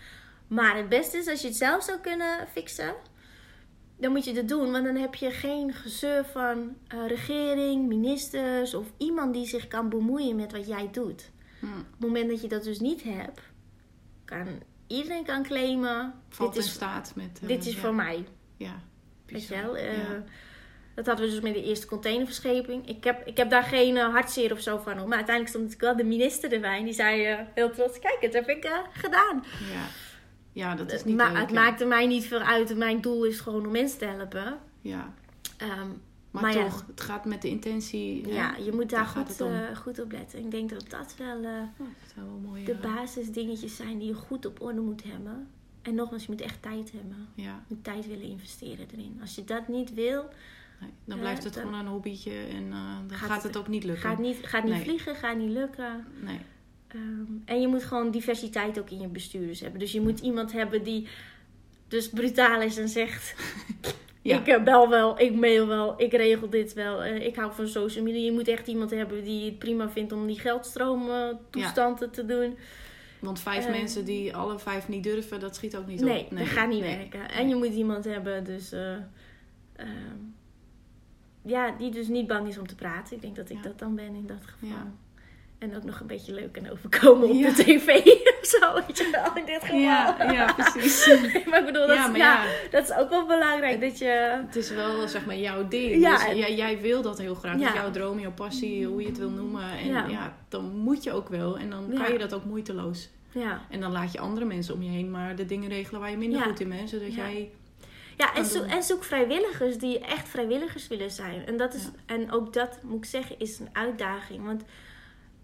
Maar het beste is als je het zelf zou kunnen fixen. Dan moet je dat doen, want dan heb je geen gezeur van eh, regering, ministers of iemand die zich kan bemoeien met wat jij doet. Hm. Op het moment dat je dat dus niet hebt, kan iedereen kan claimen: Valt dit in is, staat met... eh, dit is ja. voor mij. Ja. Weet je bizar. wel? Eh, Ja. Dat hadden we dus met de eerste containerverscheping. Ik heb, ik heb daar geen eh, hartzeer of zo van. hoor. Maar uiteindelijk stond natuurlijk wel de minister erbij. En die zei heel trots: Kijk, het heb ik gedaan. Ja. ja, dat is niet maar leuk, het maakte mij niet veel uit. Mijn doel is gewoon om mensen te helpen. Ja. Ehm, Maar, Maar ja. toch, het gaat met de intentie... hè? ja, je moet daar goed, eh, goed op letten. Ik denk dat dat wel Oh, dat zou wel mooi... de eh, basisdingetjes zijn die je goed op orde moet hebben. En nogmaals, je moet echt tijd hebben. Ja, Je moet tijd willen investeren erin. Als je dat niet wil, nee, dan blijft het gewoon een hobbytje en dan Gaat gaat, het- ook niet lukken. gaat niet, gaat niet Nee. vliegen, gaat niet lukken. Nee. Ehm, en je moet gewoon diversiteit ook in je bestuurders hebben. Dus je moet iemand hebben die dus brutaal is en zegt... Ja. Ik eh, bel wel, ik mail wel, ik regel dit wel. eh, ik hou van social media. Je moet echt iemand hebben die het prima vindt om die geldstroomtoestanden te doen. Want vijf Eh. mensen die alle vijf niet durven, dat schiet ook niet Nee, op. dat gaat niet nee. werken. En je moet iemand hebben dus, eh, ehm, ja, die dus niet bang is om te praten. Ik denk dat ik Ja. dat dan ben in dat geval. En ook nog een beetje leuk kan overkomen op Ja. de tv of zo. Weet je wel, in dit geval. Ja, ja, precies. maar ik bedoel, dat, ja, is, ja, dat is ook wel belangrijk. Dat je... het is wel zeg maar jouw ding. Ja, Dus en- jij, jij wil dat heel graag. Dat jouw droom, jouw passie, hoe je het wil noemen. En Ja. dan moet je ook wel. En dan kan je dat ook moeiteloos. Ja, En dan laat je andere mensen om je heen maar de dingen regelen waar je minder goed in bent. Zodat jij... ja en, doen. en zoek vrijwilligers die echt vrijwilligers willen zijn. En, dat is, en ook dat, moet ik zeggen, is een uitdaging. Want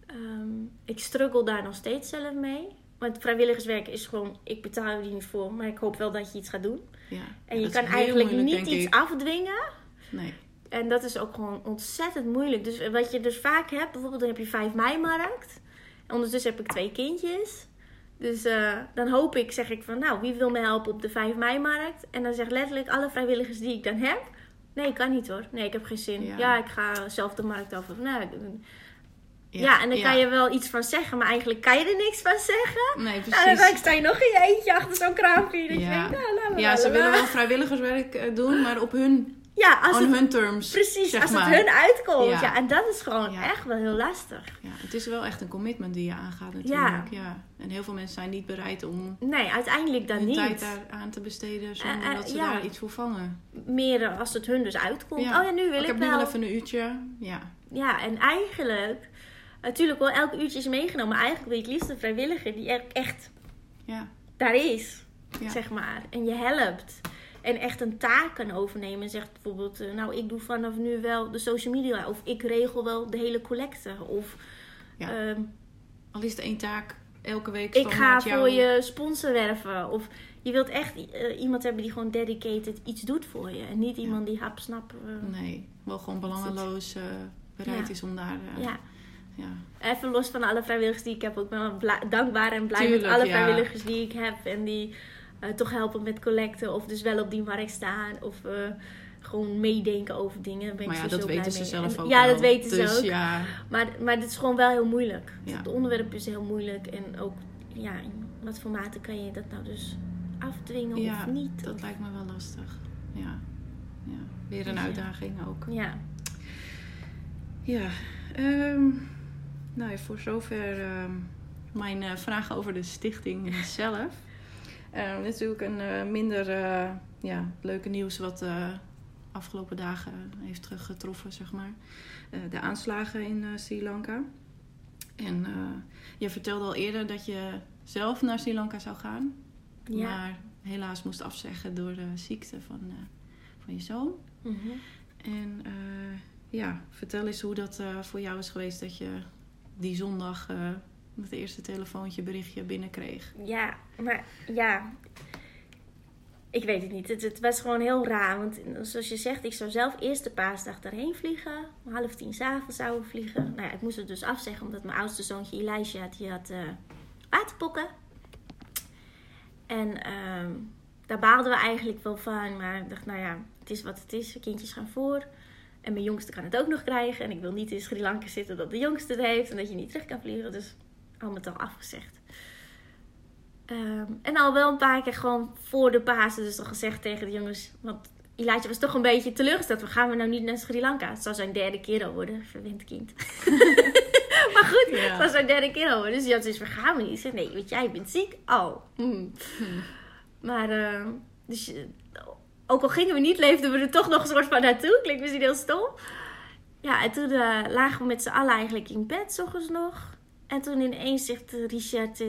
ehm, ik struggle daar nog steeds zelf mee. Want vrijwilligerswerk is gewoon, ik betaal je er niet voor, maar ik hoop wel dat je iets gaat doen. Ja. En je kan eigenlijk moeilijk, niet iets ik. afdwingen. Nee. En dat is ook gewoon ontzettend moeilijk. Dus wat je dus vaak hebt, bijvoorbeeld dan heb je 5 mei-markt. Ondertussen heb ik twee kindjes. Dus eh, dan hoop ik, zeg ik van, nou, wie wil me helpen op de 5 mei-markt? En dan zegt letterlijk alle vrijwilligers die ik dan heb... Nee, ik kan niet hoor. Nee, ik heb geen zin. Ja. Ja, ik ga zelf de markt over. Nou, ja, en dan kan je wel iets van zeggen, maar eigenlijk kan je er niks van zeggen. Nee, En precies. dan sta je nog in je eentje achter zo'n kraampje. Dat Ja. je denkt, nou, la, la, Ja, ze willen wel vrijwilligerswerk eh, doen, maar op hun, Ja, als on het, hun terms. precies, zeg als maar. het hun uitkomt. Ja. En dat is gewoon echt wel heel lastig. Ja, het is wel echt een commitment die je aangaat natuurlijk. Ja. En heel veel mensen zijn niet bereid om Nee, uiteindelijk dan hun niet. tijd daar aan te besteden zonder Eh, eh, dat ze daar iets voor vangen. Meer als het hun dus uitkomt. Oh ja, nu wil ik ik, heb nu wel. wel even een uurtje. Ja, Ja, en eigenlijk... Natuurlijk wel, elk uurtje is meegenomen. Maar eigenlijk wil je het liefst een vrijwilliger die echt ja. daar is, Ja. zeg maar. En je helpt. En echt een taak kan overnemen. En zegt bijvoorbeeld, eh, nou ik doe vanaf nu wel de social media. Of ik regel wel de hele collecte. Of Ja. ehm, Al is het één taak elke week ik ga jou- voor je sponsor werven. Of je wilt echt eh, iemand hebben die gewoon dedicated iets doet voor je. En niet iemand die hapsnap... eh, Nee, wel gewoon belangeloos bereid Ja. is om daar... ja. Ja. Even los van alle vrijwilligers die ik heb. Ik ben dankbaar en blij Tuurlijk, met alle ja. vrijwilligers die ik heb. En die eh, toch helpen met collecten. Of dus wel op die markt staan. Of eh, gewoon meedenken over dingen. Ben ik Maar ja, sowieso dat weten ze mee. zelf En- ook Ja, dat weten ze Dus ook. ja, Maar, maar dit is gewoon wel heel moeilijk. Ja. Het onderwerp is heel moeilijk. En ook, ja, in wat voor mate kan je dat nou dus afdwingen Ja, of niet? dat lijkt me wel lastig. Ja, ja. weer een Ja. uitdaging ook. Ja, Ja, ehm, nou ja, voor zover ehm, mijn eh, vragen over de stichting zelf. Ehm, natuurlijk een eh, minder eh, ja, leuke nieuws wat de afgelopen dagen heeft teruggetroffen, zeg maar. De aanslagen in Sri Lanka. En je vertelde al eerder dat je zelf naar Sri Lanka zou gaan. ja. Maar helaas moest afzeggen door de ziekte van, van je zoon. Mhm. En ja, vertel eens hoe dat voor jou is geweest dat je die zondag eh het eerste telefoontje, berichtje binnenkreeg. Ja, maar ja. Ik weet het niet. Het, het was gewoon heel raar. Want zoals je zegt, ik zou zelf eerst de paasdag daarheen vliegen. Om half tien s'avonds zouden vliegen. Nou ja, ik moest het dus afzeggen omdat mijn oudste zoontje Elijah, die had eh, waterpokken. En ehm, daar baalden we eigenlijk wel van. Maar ik dacht, nou ja, het is wat het is. Kindjes gaan voor. En mijn jongste kan het ook nog krijgen. En ik wil niet in Sri Lanka zitten dat de jongste het heeft. En dat je niet terug kan vliegen. Dus al met al afgezegd. Ehm, en al wel een paar keer gewoon voor de Pasen dus al gezegd tegen de jongens. Want Elijah was toch een beetje teleurgesteld. We gaan we nou niet naar Sri Lanka? Het zou zijn derde keer al worden. Verwend kind. maar goed, Ja. het was zijn derde keer al worden. Dus die had zoiets van, gaan we niet? Ik zeg, nee, want jij bent ziek. Oh. Hmm. Maar, ehm, dus, ook al gingen we niet, leefden we er toch nog een soort van naartoe. Klinkt misschien heel stom. Ja, en toen eh, lagen we met z'n allen eigenlijk in bed, s nog. En toen ineens zegt Richard, eh,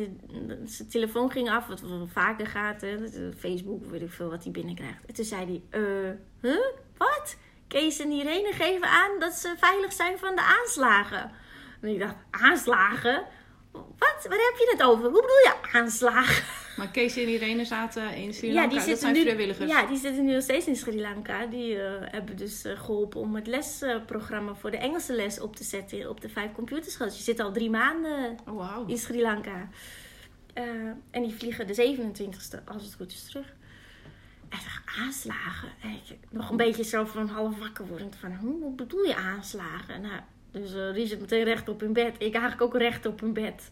zijn telefoon ging af, wat vaker gaat, eh, Facebook, weet ik veel wat hij binnenkrijgt. En toen zei hij, eh, huh? Wat? Kees en Irene geven aan dat ze veilig zijn van de aanslagen. En ik dacht, aanslagen? Wat? Waar heb je het over? Hoe bedoel je aanslagen? Maar Kees en Irene zaten in Sri Lanka. die dat zitten zijn nu, vrijwilligers. Ja, die zitten nu nog steeds in Sri Lanka. Die eh, hebben dus eh, geholpen om het lesprogramma voor de Engelse les op te zetten op de vijf computerscholen. Dus je zit al drie maanden Oh, wauw. in Sri Lanka. Eh, en die vliegen de 27e, als het goed is, terug. En aanslagen? En ik nog een beetje zo van half wakker wordend van, hoe hoe bedoel je aanslagen? Nou, dus eh Richard meteen recht op in bed. Ik eigenlijk ook recht op in bed.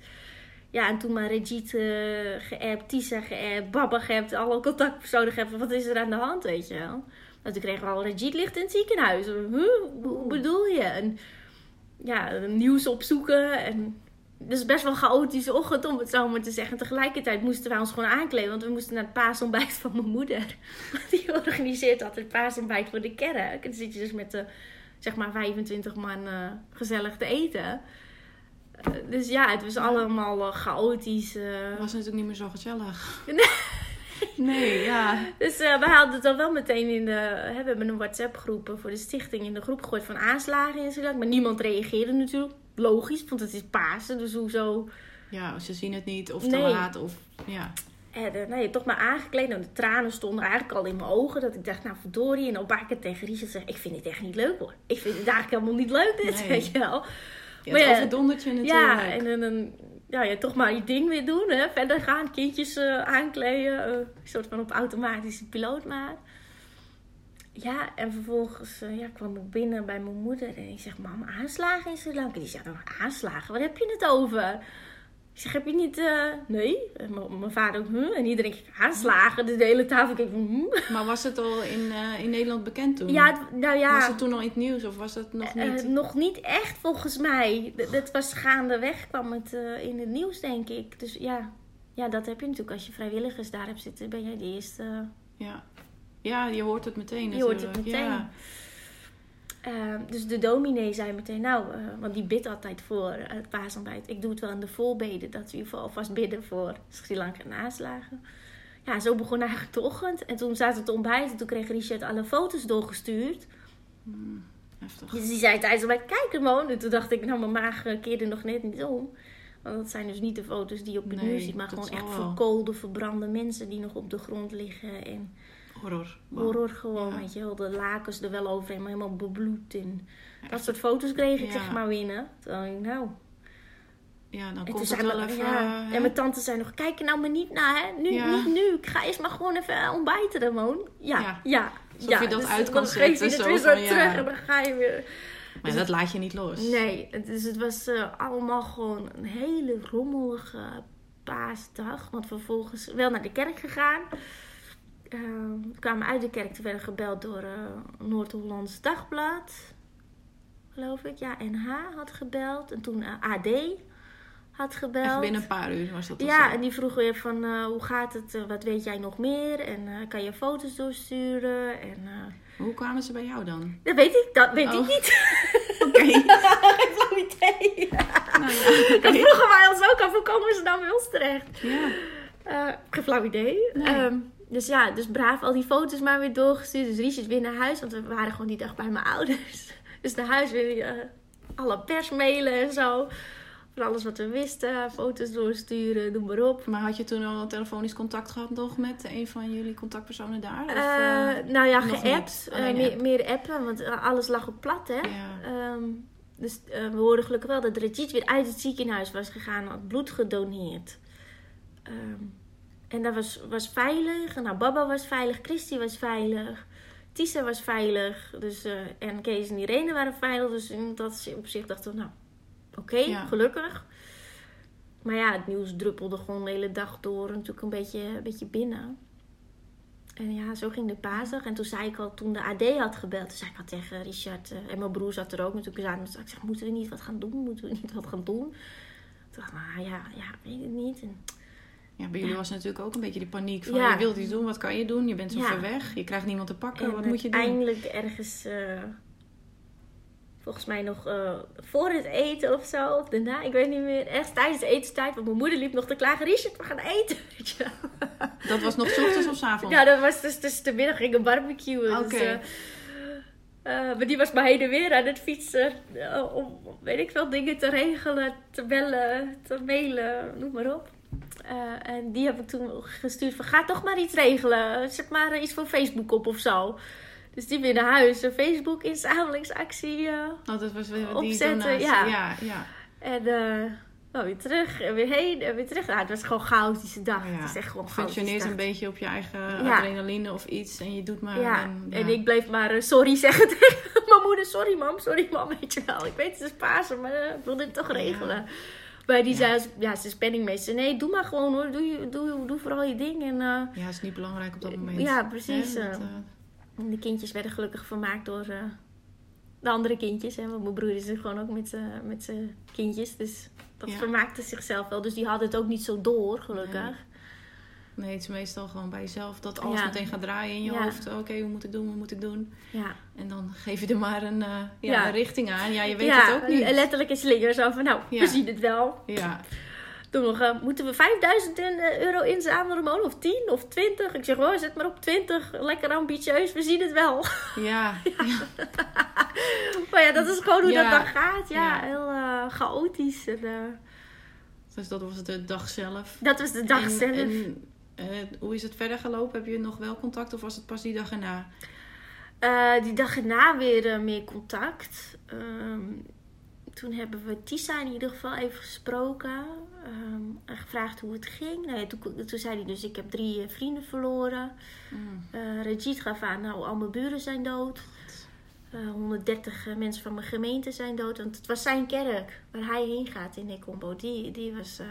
Ja, en toen maar Regit eh geappt, Tisa geappt, Baba geappt, alle contactpersonen geappt. Wat is er aan de hand, weet je wel? En toen kregen we al, Regit ligt in het ziekenhuis. Hoe bedoel je? En ja, nieuws opzoeken. En is best wel chaotische ochtend, om het zo maar te zeggen. Tegelijkertijd moesten wij ons gewoon aankleden. Want we moesten naar het paasontbijt van mijn moeder. Die organiseert altijd het paasontbijt voor de kerk. En dan zit je dus met de, zeg maar, 25 man eh, gezellig te eten. Eh, dus ja, het was allemaal eh, chaotisch. eh. Dat was natuurlijk niet meer zo gezellig. Nee. Nee, ja. Dus we haalden het dan wel meteen in de... Hè, we hebben een WhatsApp-groep voor de stichting in de groep gegooid van aanslagen in Sri Lanka. Maar niemand reageerde natuurlijk. Logisch, want het is Pasen, dus hoezo... Ja, ze zien het niet of te Nee. laat of... Ja. En uh, nou, toch maar aangekleed. Nou, de tranen stonden eigenlijk al in mijn ogen. Dat ik dacht, nou verdorie. En op een paar keer tegen Richard zeg ik vind het echt niet leuk hoor. Ik vind het eigenlijk helemaal niet leuk dit, Nee. weet je wel. Ja, Maar het ja, overdondert je natuurlijk. Ja, en dan, ja, ja, toch maar je ding weer doen. Hè? Verder gaan, kindjes eh, aankleden. eh, een soort van op automatische piloot maar. Ja, en vervolgens eh, ja, kwam ik binnen bij mijn moeder. En ik zeg, mam, aanslagen in Sri Lanka. Die zegt, oh, aanslagen? Waar heb je het over? Ik zeg, heb je niet... eh, nee. M- mijn vader ook? En iedereen denkt, aanslagen? Dus de hele tafel keek, hm? Maar was het al in, eh, in Nederland bekend toen? Ja, het- nou ja... Was het toen al in het nieuws of was dat nog Eh, niet? nog niet echt volgens mij. D- Dat was gaandeweg kwam het eh, in het nieuws, denk ik. Dus ja. ja, dat heb je natuurlijk. Als je vrijwilligers daar hebt zitten, ben jij de eerste. Ja. ja, je hoort het meteen Je hoort het natuurlijk. meteen. Ja. Ehm, dus de dominee zei meteen, nou, eh, want die bidt altijd voor eh, het paasontbijt. Ik doe het wel in de voorbeden, dat we in ieder geval alvast bidden voor Sri Lanka naslagen. Ja, zo begon eigenlijk de ochtend. En toen zaten we te ontbijten. En toen kreeg Richard alle foto's doorgestuurd. Hmm, heftig. Dus die zei tijdens bij kijk Ramon. En toen dacht ik, nou, mijn maag eh, keerde nog net niet om. Want dat zijn dus niet de foto's die je op het Nee, ziet. Maar gewoon echt verkoolde, verbrande mensen die nog op de grond liggen. En Horror. Wow. horror gewoon, Ja. weet je wel. De lakens er wel overheen, maar helemaal bebloed. En dat soort foto's kreeg ik Ja. zeg maar binnen. Toen dacht ik, nou... Ja, dan komt het wel even... ja. En mijn tante zei nog, kijk er nou maar niet naar, hè. Nu, niet nu. Ik ga eerst maar gewoon even eh, ontbijten, Ramon. Ja, Ja. ja. Alsof je dat Dus uit dan kan geef je zetten, het zo weer zo van, ja. terug en dan ga je weer... Maar ja, dat laat je niet los. Nee, het- dus het was eh, allemaal gewoon een hele rommelige paasdag. Want vervolgens wel naar de kerk gegaan. We kwamen uit de kerk, toen werden we gebeld door eh, Noord-Hollands Dagblad. Geloof ik. Ja, NH had gebeld. En toen eh, AD had gebeld. Echt binnen een paar uur was dat Ja, zo. en die vroegen weer van eh, hoe gaat het, wat weet jij nog meer? En kan je foto's doorsturen? En Hoe kwamen ze bij jou dan? dat weet ik, dat weet Oh. ik niet. Oké. Geen flauw idee. nou ja, Dat vroegen wij ons ook af, hoe komen ze nou bij ons terecht? Ja. Geen flauw idee. Nee. Ehm, dus ja, dus braaf al die foto's maar weer doorgestuurd. Dus Richard weer naar huis, want we waren gewoon die dag bij mijn ouders. Dus naar huis weer eh, alle persmailen en zo. Van alles wat we wisten, foto's doorsturen, noem maar op. Maar had je toen al telefonisch contact gehad nog met een van jullie contactpersonen daar? Of, Eh, eh, nou ja, geappt. Alleen meer, app. meer appen, want alles lag op plat, hè. ja. Ehm, dus we hoorden gelukkig wel dat Rajit weer uit het ziekenhuis was gegaan, had bloed gedoneerd. Ehm, en dat was, was veilig. Nou, Baba was veilig, Christy was veilig, Tisa was veilig. Dus, eh, en Kees en Irene waren veilig. Dus in dat opzicht dachten we, nou, oké, Ja. gelukkig. Maar ja, het nieuws druppelde gewoon de hele dag door natuurlijk een beetje, een beetje binnen. En ja, zo ging de paasdag. En toen zei ik al, toen de AD had gebeld, toen zei ik al tegen Richard, eh, en mijn broer zat er ook natuurlijk aan. Dus ik zeg, moeten we niet wat gaan doen? Moeten we niet wat gaan doen? Toen dacht ik, nou ja, ja, weet het niet. En, ja, bij jullie was natuurlijk ook een beetje die paniek van Ja. je wilt iets doen, wat kan je doen? Je bent zo Ja. ver weg, je krijgt niemand te pakken, en wat moet je doen? uiteindelijk ergens, eh, volgens mij nog eh, voor het eten of zo, of daarna, ik weet niet meer. Ergens tijdens de etenstijd, want mijn moeder liep nog te klagen, Richard, we gaan eten. Weet je wel. Dat was nog 's ochtends of 's avonds? Ja, dat was dus tussen de middag ging een barbecue. Oké. Dus, eh, eh, maar die was maar heen en weer aan het fietsen. om, weet ik veel, dingen te regelen, te bellen, te mailen, noem maar op. Eh, en die heb ik toen gestuurd van, ga toch maar iets regelen. Zet maar iets voor Facebook op of zo. Dus die weer naar huis. Een Facebook inzamelingsactie. eh, Oh, dat was weer die Opzetten, ja. ja, ja. en eh, nou, weer terug en weer heen en weer terug. Nou, het was gewoon een chaotische dag. Ja. Het is echt gewoon Functioneert een beetje op je eigen Ja. adrenaline of iets en je doet maar. En, en ik bleef maar eh, sorry zeggen tegen mijn moeder. Sorry mam, sorry mam, weet je wel. Ik weet het is Pasen, maar eh, ik wil dit toch regelen. Maar die Ja. zei, ja, ze. Nee, doe maar gewoon hoor. Doe, doe, doe vooral je ding. En eh, Ja, is niet belangrijk op dat moment. Ja, precies, Hè, eh. dat, eh, de kindjes werden gelukkig vermaakt door eh, de andere kindjes. Hè? Want mijn broer is er gewoon ook met met zijn kindjes. Dus dat Ja. vermaakte zichzelf wel. Dus die hadden het ook niet zo door, gelukkig. Nee. het is meestal gewoon bij jezelf dat alles Ja. meteen gaat draaien in je Ja. hoofd. Oké, hoe moet ik doen, wat moet ik doen? Ja. En dan geef je er maar een, eh, ja, een richting aan. Ja, je weet het ook niet. letterlijk een slinger. Zo van, nou, we zien het wel. Ja, Toen nog, eh, moeten we 5000 in, eh, euro inzamelen, Ramon? Of 10 of 20? Ik zeg, oh, zet maar op 20. Lekker ambitieus, we zien het wel. ja. maar ja, dat is gewoon hoe dat dan gaat. Ja, heel chaotisch. En, Dus dat was de dag zelf. dat was de dag en, zelf. En, eh, hoe is het verder gelopen? Heb je nog wel contact of was het pas die dag erna? Eh, die dag erna weer eh, meer contact. Ehm, toen hebben we Tisa in ieder geval even gesproken. ehm, en gevraagd hoe het ging. Nou ja, toen, toen zei hij dus, ik heb drie vrienden verloren. Mm. Rajit gaf aan, nou, al mijn buren zijn dood. Eh, 130 eh, mensen van mijn gemeente zijn dood. Want het was zijn kerk waar hij heen gaat in Nekombo. Die, die was,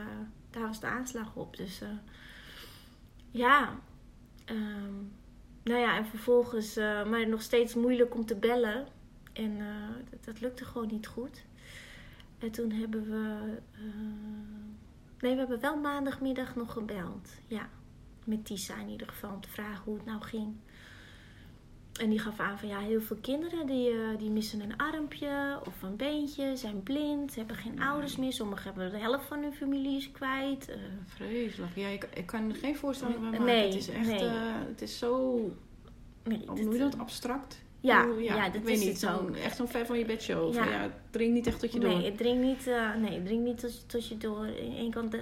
daar was de aanslag op. Dus ja. Ehm, nou ja, en vervolgens, eh, maar nog steeds moeilijk om te bellen. En eh, dat, dat lukte gewoon niet goed. En toen hebben we. eh, nee, we hebben wel maandagmiddag nog gebeld. Ja. Met Tisa in ieder geval om te vragen hoe het nou ging. En die gaf aan van ja, heel veel kinderen die, eh, die missen een armpje of een beentje, zijn blind, hebben geen Nee. ouders meer. Sommigen hebben de helft van hun familie is kwijt. eh, Vreselijk. Ja, ik, ik kan er geen voorstelling bij maken. Nee, het is echt, nee. eh, het is zo, nee, hoe noem je dat, abstract? Ja, ja, ik dat weet is niet. het ook. echt zo'n ver van je bedshow. Ja. Ja. het dringt niet echt tot je door. Nee, het dringt niet, nee, het dringt niet tot, tot je door. Één kant,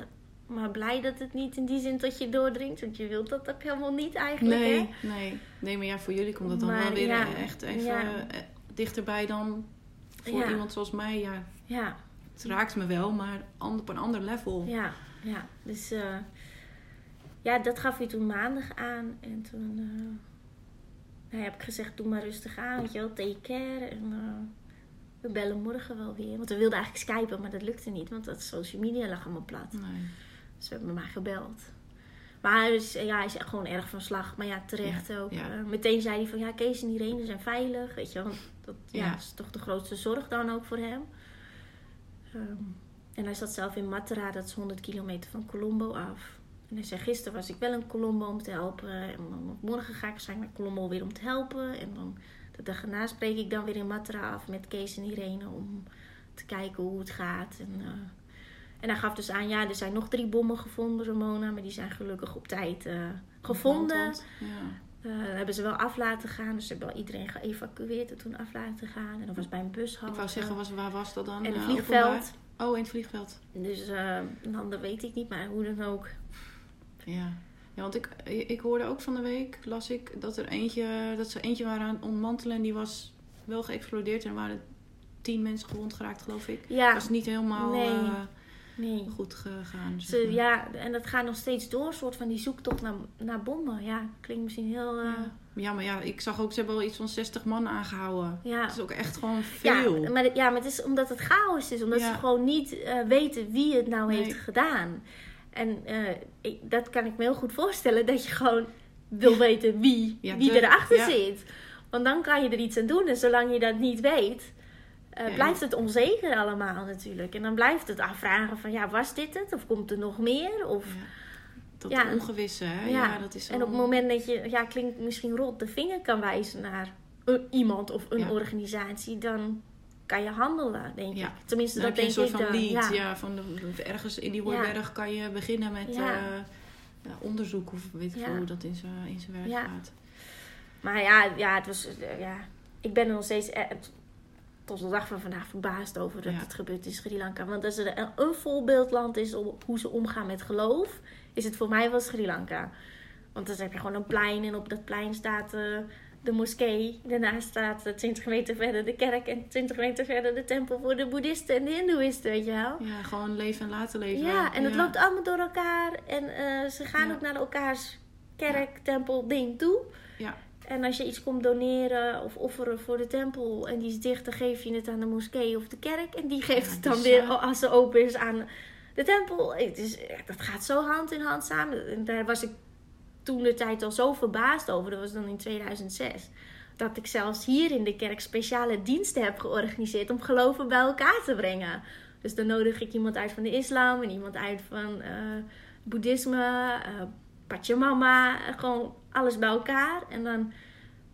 maar blij dat het niet in die zin tot je doordringt. Want je wilt dat ook helemaal niet eigenlijk, nee, hè? nee. Nee, maar ja, voor jullie komt het dan Maar wel weer ja, eh, echt even ja. eh, dichterbij dan voor Ja. iemand zoals mij. Ja, Ja, het raakt me wel, maar op een ander level. ja, ja. Dus eh, ja, dat gaf hij toen maandag aan. En toen nou, heb ik gezegd, doe maar rustig aan, weet je wel, take care. En we bellen morgen wel weer. Want we wilden eigenlijk skypen, maar dat lukte niet. Want dat social media lag allemaal plat. Nee. Dus we hebben maar gebeld. Maar hij is, ja, hij is echt gewoon erg van slag. Maar ja, terecht Ja, ook. ja. Eh, meteen zei hij van, ja, Kees en Irene zijn veilig. Weet je wel, dat ja. Ja. is toch de grootste zorg dan ook voor hem. Ehm, en hij zat zelf in Matera, dat is 100 kilometer van Colombo af. En hij zei, gisteren was ik wel in Colombo om te helpen. En dan, morgen ga ik waarschijnlijk naar Colombo weer om te helpen. En dan de dag erna spreek ik dan weer in Matera af met Kees en Irene om te kijken hoe het gaat. En, eh, en hij gaf dus aan, ja, er zijn nog drie bommen gevonden, Ramona. Maar die zijn gelukkig op tijd eh, gevonden. Eh, hebben ze wel af laten gaan. Dus ze hebben wel iedereen geëvacueerd en toen af laten gaan. En dat was bij een bushalte. Ik wou zeggen, was, waar was dat dan? En een Eh, vliegveld. openbaar? Oh, in het vliegveld. Dus een ander weet ik niet, maar hoe dan ook. Ja. Ja, want ik, ik hoorde ook van de week, las ik, dat er eentje, dat ze eentje waren aan het ontmantelen en die was wel geëxplodeerd en er waren tien mensen gewond geraakt, geloof ik. Ja, Dat is niet helemaal Nee. Nee. goed gegaan. zeg Ze, maar. ja, en dat gaat nog steeds door, een soort van die zoektocht naar, naar bommen. Ja, klinkt misschien heel... eh, Ja. ja, maar ja, ik zag ook, ze hebben wel iets van 60 man aangehouden. ja. Dat is ook echt gewoon Ja, veel. maar, ja, maar het is omdat het chaos is. Omdat Ja. ze gewoon niet eh, weten wie het nou Nee. heeft gedaan. En eh, ik, dat kan ik me heel goed voorstellen. Dat je gewoon wil weten wie, Ja, wie de- erachter ja. zit. Want dan kan je er iets aan doen. En zolang je dat niet weet... eh, Ja, blijft het onzeker allemaal natuurlijk. En dan blijft het afvragen van... Ja, was dit het? Of komt er nog meer? Of... Ja. Dat Ja. ongewisse, hè? Ja. Dat is zo... En op het moment dat je, ja, klinkt misschien rot, de vinger kan wijzen naar een- iemand of een organisatie, dan kan je handelen, denk Ja. ik. Tenminste, Dan dat denk een ik soort van lead. Ja. Van de, ergens in die hooiberg kan je beginnen met eh, ja, onderzoek of weet ik veel hoe dat in zijn werk gaat. Maar ja, ja, het was, eh, ja, ik ben er nog steeds eh, tot de dag van vandaag verbaasd over dat Ja. het gebeurt in Sri Lanka. Want als er een, een voorbeeldland is op hoe ze omgaan met geloof, is het voor mij wel Sri Lanka. Want dan heb je gewoon een plein en op dat plein staat eh, de moskee. Daarnaast staat eh, 20 meter verder de kerk en 20 meter verder de tempel voor de boeddhisten en de hindoeïsten, weet je wel. Ja, gewoon leven en laten leven. Ja, en het Ja. loopt allemaal door elkaar. En eh, ze gaan Ja. ook naar elkaars kerk, tempel, ding toe. Ja. En als je iets komt doneren of offeren voor de tempel en die is dicht, dan geef je het aan de moskee of de kerk. En die geeft Ja, het dan weer, als ze open is, aan de tempel. Het is, dat gaat zo hand in hand samen. En daar was ik toen de tijd al zo verbaasd over. Dat was dan in 2006. Dat ik zelfs hier in de kerk speciale diensten heb georganiseerd om geloven bij elkaar te brengen. Dus dan nodig ik iemand uit van de islam en iemand uit van eh, boeddhisme, eh Pachamama, gewoon alles bij elkaar. En dan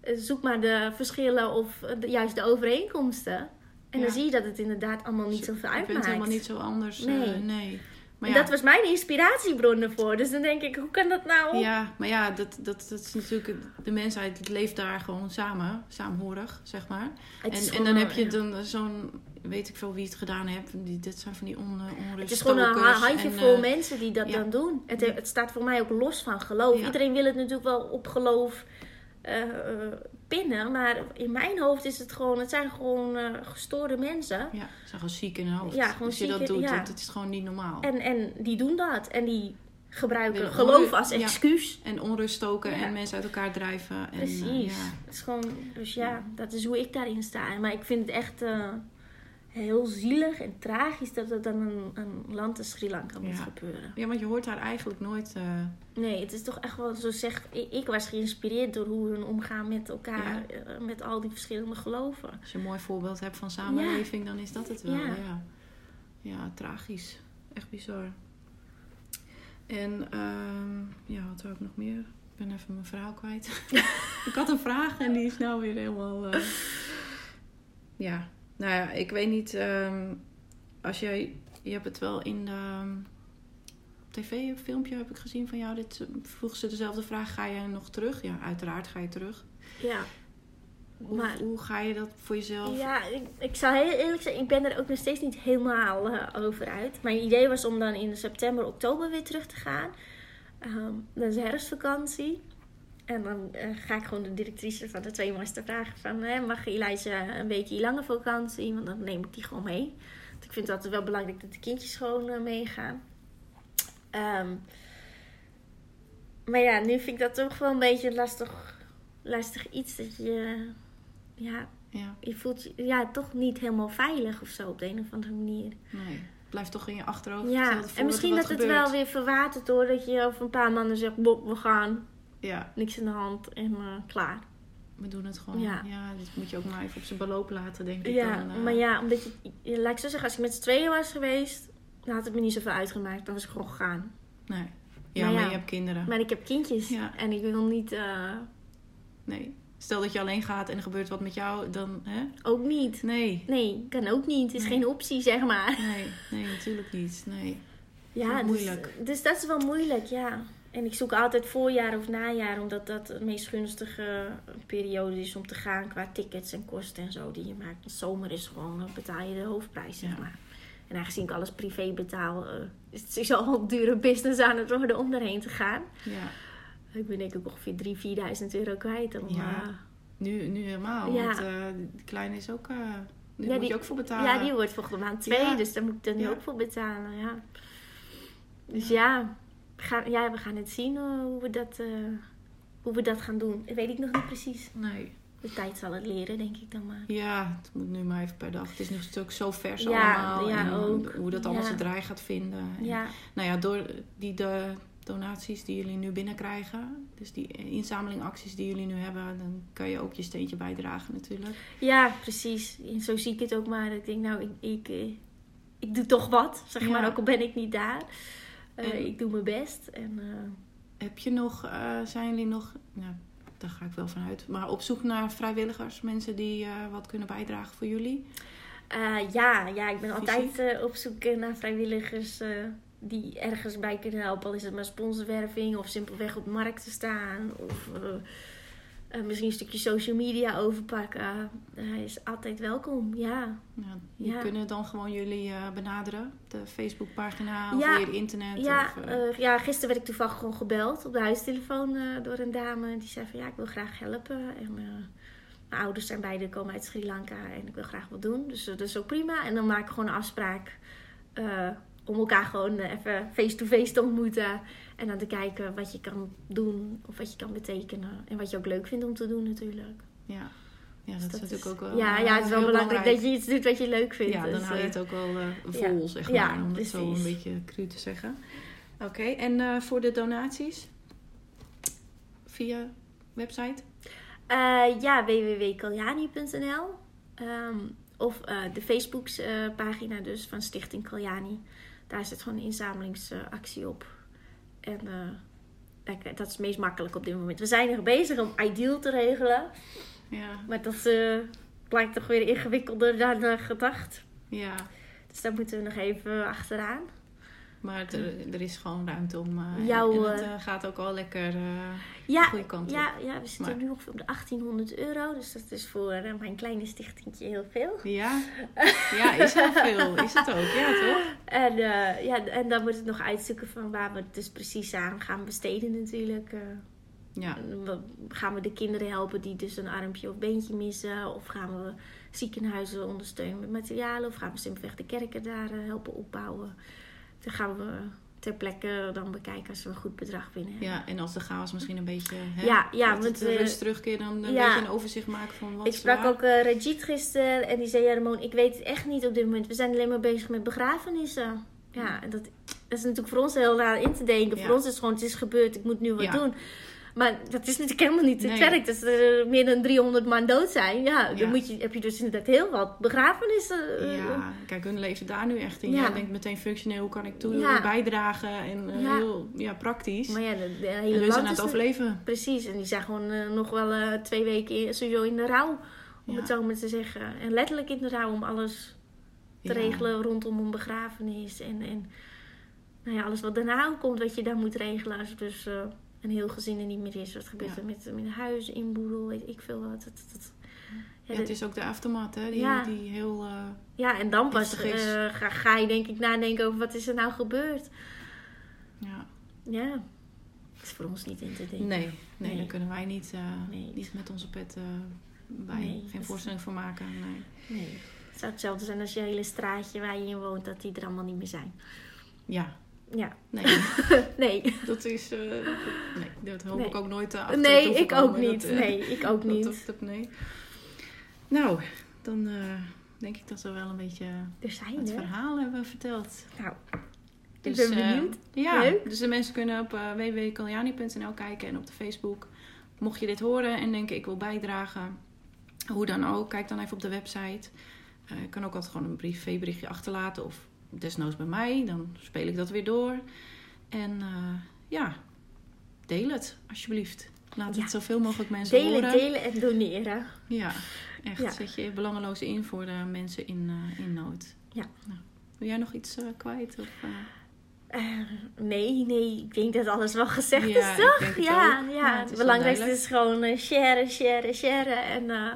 eh, zoek maar de verschillen of eh, de- juist de overeenkomsten. En Ja. dan zie je dat het inderdaad allemaal niet zoveel uitmaakt. bent helemaal niet zo anders. eh, Nee. nee. Maar ja, dat was mijn inspiratiebron ervoor. Dus dan denk ik, hoe kan dat nou? ja, maar ja, dat, dat, dat is natuurlijk... De mensheid leeft daar gewoon samen. Saamhorig, zeg maar. Het is En, en dan heb je dan zo'n... Weet ik veel wie het gedaan heeft. Die, dit zijn van die on, uh, Het is gewoon een ha- handjevol eh, mensen die dat ja. dan doen. Het, het staat voor mij ook los van geloof. Ja. Iedereen wil het natuurlijk wel op geloof eh, eh, pinnen. Maar in mijn hoofd is het gewoon... Het zijn gewoon eh, gestoorde mensen. Ja, ze zijn gewoon ziek in hun hoofd. Ja, gewoon Als je dat ziek doet, ja. dat, dat is gewoon niet normaal. En, en die doen dat. En die gebruiken geloof als ja. excuus. En onrust stoken Ja. en mensen uit elkaar drijven. En, eh, Precies. ja. Het is gewoon, dus ja, dat is hoe ik daarin sta. Maar ik vind het echt eh, heel zielig en tragisch dat het dan een, een land als Sri Lanka moet Ja. gebeuren. ja, want je hoort daar eigenlijk nooit... eh, Nee, het is toch echt wel zo zeg. Ik, ik was geïnspireerd door hoe hun omgaan met elkaar, eh, met al die verschillende geloven. Als je een mooi voorbeeld hebt van samenleving, dan is dat het wel. Ja. Ja, tragisch. Echt bizar. En ehm, ja, wat zou ik nog meer? ben even mijn verhaal kwijt. ik had een vraag en die is nou weer helemaal... eh, Ja, nou ja, ik weet niet... ehm, als jij... Je hebt het wel in de... ehm, op tv een filmpje heb ik gezien van jou. Dit vroeg ze dezelfde vraag. Ga je nog terug? Ja, uiteraard ga je terug. Ja. Hoe, Maar- hoe ga je dat voor jezelf? Ja, ik, ik zal heel eerlijk zeggen, ik ben er ook nog steeds niet helemaal eh, over uit. Mijn idee was om dan in september, oktober weer terug te gaan. Ehm dan is herfstvakantie. En dan eh, ga ik gewoon de directrice van de twee master vragen van... Hè, mag Elijah een weekje langer vakantie? Want dan neem ik die gewoon mee. Want ik vind het altijd wel belangrijk dat de kindjes gewoon eh, meegaan. Ehm, maar ja, nu vind ik dat toch wel een beetje een lastig, lastig iets. Dat je... Ja, Ja, je voelt je ja, toch niet helemaal veilig of zo op de een of andere manier. nee. Blijft toch in je achterhoofd. Ja, en misschien dat het gebeurt. wel weer verwatert door dat je over een paar maanden zegt, Bob, we gaan, Ja, niks in de hand en klaar. we doen het gewoon. Ja. Ja. dit moet je ook maar even op zijn beloop laten, denk ik. Ja, dan, eh. maar ja, omdat je, ja, laat ik zo zeggen, als ik met z'n tweeën was geweest, dan had het me niet zoveel uitgemaakt. Dan was ik gewoon gegaan. Nee. Ja, Maar maar, ja. je hebt kinderen. Maar ik heb kindjes Ja. en ik wil niet, eh, Nee. Stel dat je alleen gaat en er gebeurt wat met jou, dan... Hè? ook niet. Nee. Nee, kan ook niet. Het is Nee. geen optie, zeg maar. Nee, nee, natuurlijk niet. Nee. Ja, dus, moeilijk. Dus dat is wel moeilijk, ja. En ik zoek altijd voorjaar of najaar, omdat dat de meest gunstige periode is om te gaan qua tickets en kosten en zo die je maakt. De zomer is gewoon, dan betaal je de hoofdprijs, zeg maar. En aangezien ik alles privé betaal, eh, is het is al een dure business aan het worden om erheen te gaan. Ja. Ik ben denk ik ongeveer 3.000, 4.000 euro kwijt. Om, Ja. eh, Nu, nu helemaal. Ja. Want eh de kleine is ook... eh daar Ja, moet die- je ook voor betalen. ja, die wordt volgende maand twee, Ja. dus daar moet ik er nu Ja. ook voor betalen, ja. Dus ja, gaan, ja, we gaan het zien eh, hoe, we dat, eh, hoe we dat gaan doen. Dat weet ik nog niet precies. Nee. De tijd zal het leren, denk ik dan maar. Ja, het moet nu maar even per dag. Het is nog natuurlijk zo vers Ja, allemaal. ja, en ook. Hoe dat allemaal Ja. zijn draai gaat vinden. En, Ja, Nou ja, door die de donaties die jullie nu binnenkrijgen, dus die inzamelingacties die jullie nu hebben, dan kan je ook je steentje bijdragen natuurlijk. ja, precies. En zo zie ik het ook maar. Ik denk, nou, ik, ik, eh, ik doe toch wat. Zeg maar, ook al ben ik niet daar. Eh, En- ik doe mijn best. En, eh, Heb je nog, eh, zijn jullie nog, nou, daar ga ik wel vanuit, maar op zoek naar vrijwilligers, mensen die wat kunnen bijdragen voor jullie? Ja, ja, ik ben altijd op zoek naar vrijwilligers die ergens bij kunnen helpen. Al is het maar sponsorwerving of simpelweg op markt te staan. Of eh, eh, misschien een stukje social media overpakken. Hij is altijd welkom, ja. Ja, die Ja. kunnen dan gewoon jullie eh, benaderen, de Facebookpagina Ja. of via het internet. Ja, of, eh, eh, ja, gisteren werd ik toevallig gewoon gebeld op de huistelefoon eh, door een dame. Die zei van ja, ik wil graag helpen. En eh, mijn ouders zijn beide komen uit Sri Lanka en ik wil graag wat doen. Dus eh, dat is ook prima. En dan maak ik gewoon een afspraak eh, om elkaar gewoon eh, even face-to-face te ontmoeten. En dan te kijken wat je kan doen of wat je kan betekenen. En wat je ook leuk vindt om te doen natuurlijk. ja. ja, dat, Dus is natuurlijk ook wel ja, eh, ja, het is wel belangrijk, dat je iets doet wat je leuk vindt. Ja, dan Dus, hou je eh, het ook wel eh, ja. vol, zeg maar. Ja, om het zo een beetje cru te zeggen. Oké, en eh, voor de donaties? Via website? Eh, ja, www.kaljani.nl Ehm, Of eh, de Facebookpagina dus van Stichting Kaljani. Daar zit gewoon een inzamelingsactie op. En eh, dat is het meest makkelijk op dit moment. We zijn er bezig om Ideal te regelen. Ja, Maar dat eh, blijkt toch weer ingewikkelder dan eh, gedacht. ja. Dus daar moeten we nog even achteraan. Maar er, er is gewoon ruimte om. eh, Jouw, en het eh, eh, gaat ook al lekker Ja, de goede kant ja, op. ja we zitten Maar- nu ongeveer op de 1800 euro. Dus dat is voor mijn kleine stichtingje heel veel. Ja, ja, is heel veel. Is het ook, ja toch? En, ja, en dan moet het nog uitzoeken van waar we het dus precies aan gaan besteden natuurlijk. Ja, gaan we de kinderen helpen die dus een armpje of beentje missen? Of gaan we ziekenhuizen ondersteunen met materialen? Of gaan we simpelweg de kerken daar helpen opbouwen? Dan gaan we ter plekke dan bekijken als we een goed bedrag binnen hebben. ja, en als de chaos misschien een beetje. Hè, Ja, ja, dat want, de eh, rust terugkeert, dan een ja. beetje een overzicht maken van wat Ik sprak waar. ook eh Rajit gisteren en die zei: Ja, Ramon, ik weet het echt niet op dit moment. We zijn alleen maar bezig met begrafenissen. Ja, en dat, dat is natuurlijk voor ons heel raar in te denken. Ja. Voor ons is het gewoon: het is gebeurd, ik moet nu wat Ja. doen. Maar dat is natuurlijk helemaal niet het werk. Dat er meer dan 300 man dood zijn. Ja, dan moet je, heb je dus inderdaad heel wat begrafenissen. eh, Ja, kijk, hun leven daar nu echt in. Ja. Jij denkt meteen functioneel, hoe kan ik toe Ja. bijdragen? En eh, heel ja, praktisch. Maar ja, de, de en hele hun zijn land aan het overleven. Precies, en die zijn gewoon eh, nog wel twee weken in- sowieso in de rouw. Om het zo maar te zeggen. En letterlijk in de rouw om alles te regelen rondom een begrafenis. En, en nou ja, alles wat daarna komt, wat je daar moet regelen. Als dus een heel gezin er niet meer is. Wat gebeurt Ja. er met, met huis, inboedel, weet ik veel wat. Dat, dat, dat- Ja, ja, het is ook de aftermath, hè? Die, Ja. die heel... eh, ja, en dan pas eh, ga, ga je denk ik nadenken over wat is er nou gebeurd. ja. Ja, dat is voor ons niet in te denken. Nee, nee, Nee. daar kunnen wij niet, eh, Nee. niet met onze pet bij. Nee, Geen voorstelling voor maken. Nee. Nee. Het zou hetzelfde zijn als je hele straatje waar je in woont, dat die er allemaal niet meer zijn. Ja, Ja, nee. nee. dat is... eh, nee, dat hoop Nee. ik ook nooit uh, Nee, ik ook niet. Nee, ik ook niet. dat- dat- nee. Nou, dan eh, denk ik dat we wel een beetje Er zijn het er. verhaal hebben verteld. Nou, Dus, ik ben eh, benieuwd. ja, Leuk. dus de mensen kunnen op uh, www.kaljani.nl kijken en op de Facebook. Mocht je dit horen en denken ik wil bijdragen, hoe dan ook, kijk dan even op de website. Je kan ook altijd gewoon een privé-berichtje achterlaten of desnoods bij mij. Dan speel ik dat weer door. En uh, ja, deel het alsjeblieft. Laat Ja. het zoveel mogelijk mensen Delen, horen. delen en doneren. Ja, echt. Ja. Zet je belangeloze in voor de mensen in, uh, in nood. Ja. Nou, wil jij nog iets uh, kwijt? Of, uh... Uh, nee, nee, ik denk dat alles wel gezegd Ja, is, toch? ja, ja, Ja, het belangrijkste is gewoon uh, sharen, sharen, sharen en uh,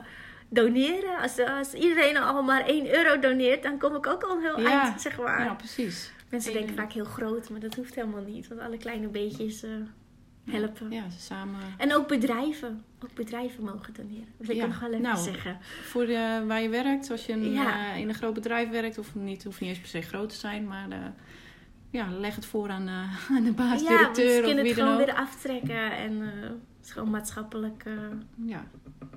doneren. Als, als iedereen al maar 1 euro doneert, dan kom ik ook al heel Ja. eind, zeg maar. Ja, precies. Mensen denken vaak heel groot, maar dat hoeft helemaal niet. Want alle kleine beetjes uh, helpen. Ja, samen. En ook bedrijven. Ook bedrijven mogen doneren. Dat wil ik Ja, nog wel even nou, zeggen. Voor de, waar je werkt, als je een, Ja. eh, in een groot bedrijf werkt, of niet, hoeft niet eens per se groot te zijn, maar eh, ja, leg het voor aan, eh, aan de baas, Ja, want ze directeur of kunnen wie het dan gewoon weer aftrekken. En eh, het is gewoon maatschappelijk eh, Ja,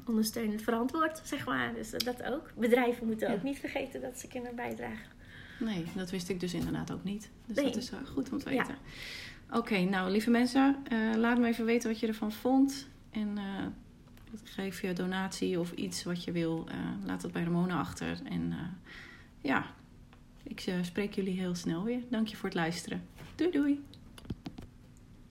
ondersteunend verantwoord, zeg maar. Dus dat ook. Bedrijven moeten Ja. ook niet vergeten dat ze kunnen bijdragen. nee, dat wist ik dus inderdaad ook niet. Dus Nee. dat is eh, goed om te Ja. weten. Oké, nou lieve mensen, eh, laat me even weten wat je ervan vond. En eh, geef je donatie of iets wat je wil, eh, laat dat bij Ramona achter. En eh, ja, ik eh, spreek jullie heel snel weer. Dank je voor het luisteren. Doei doei!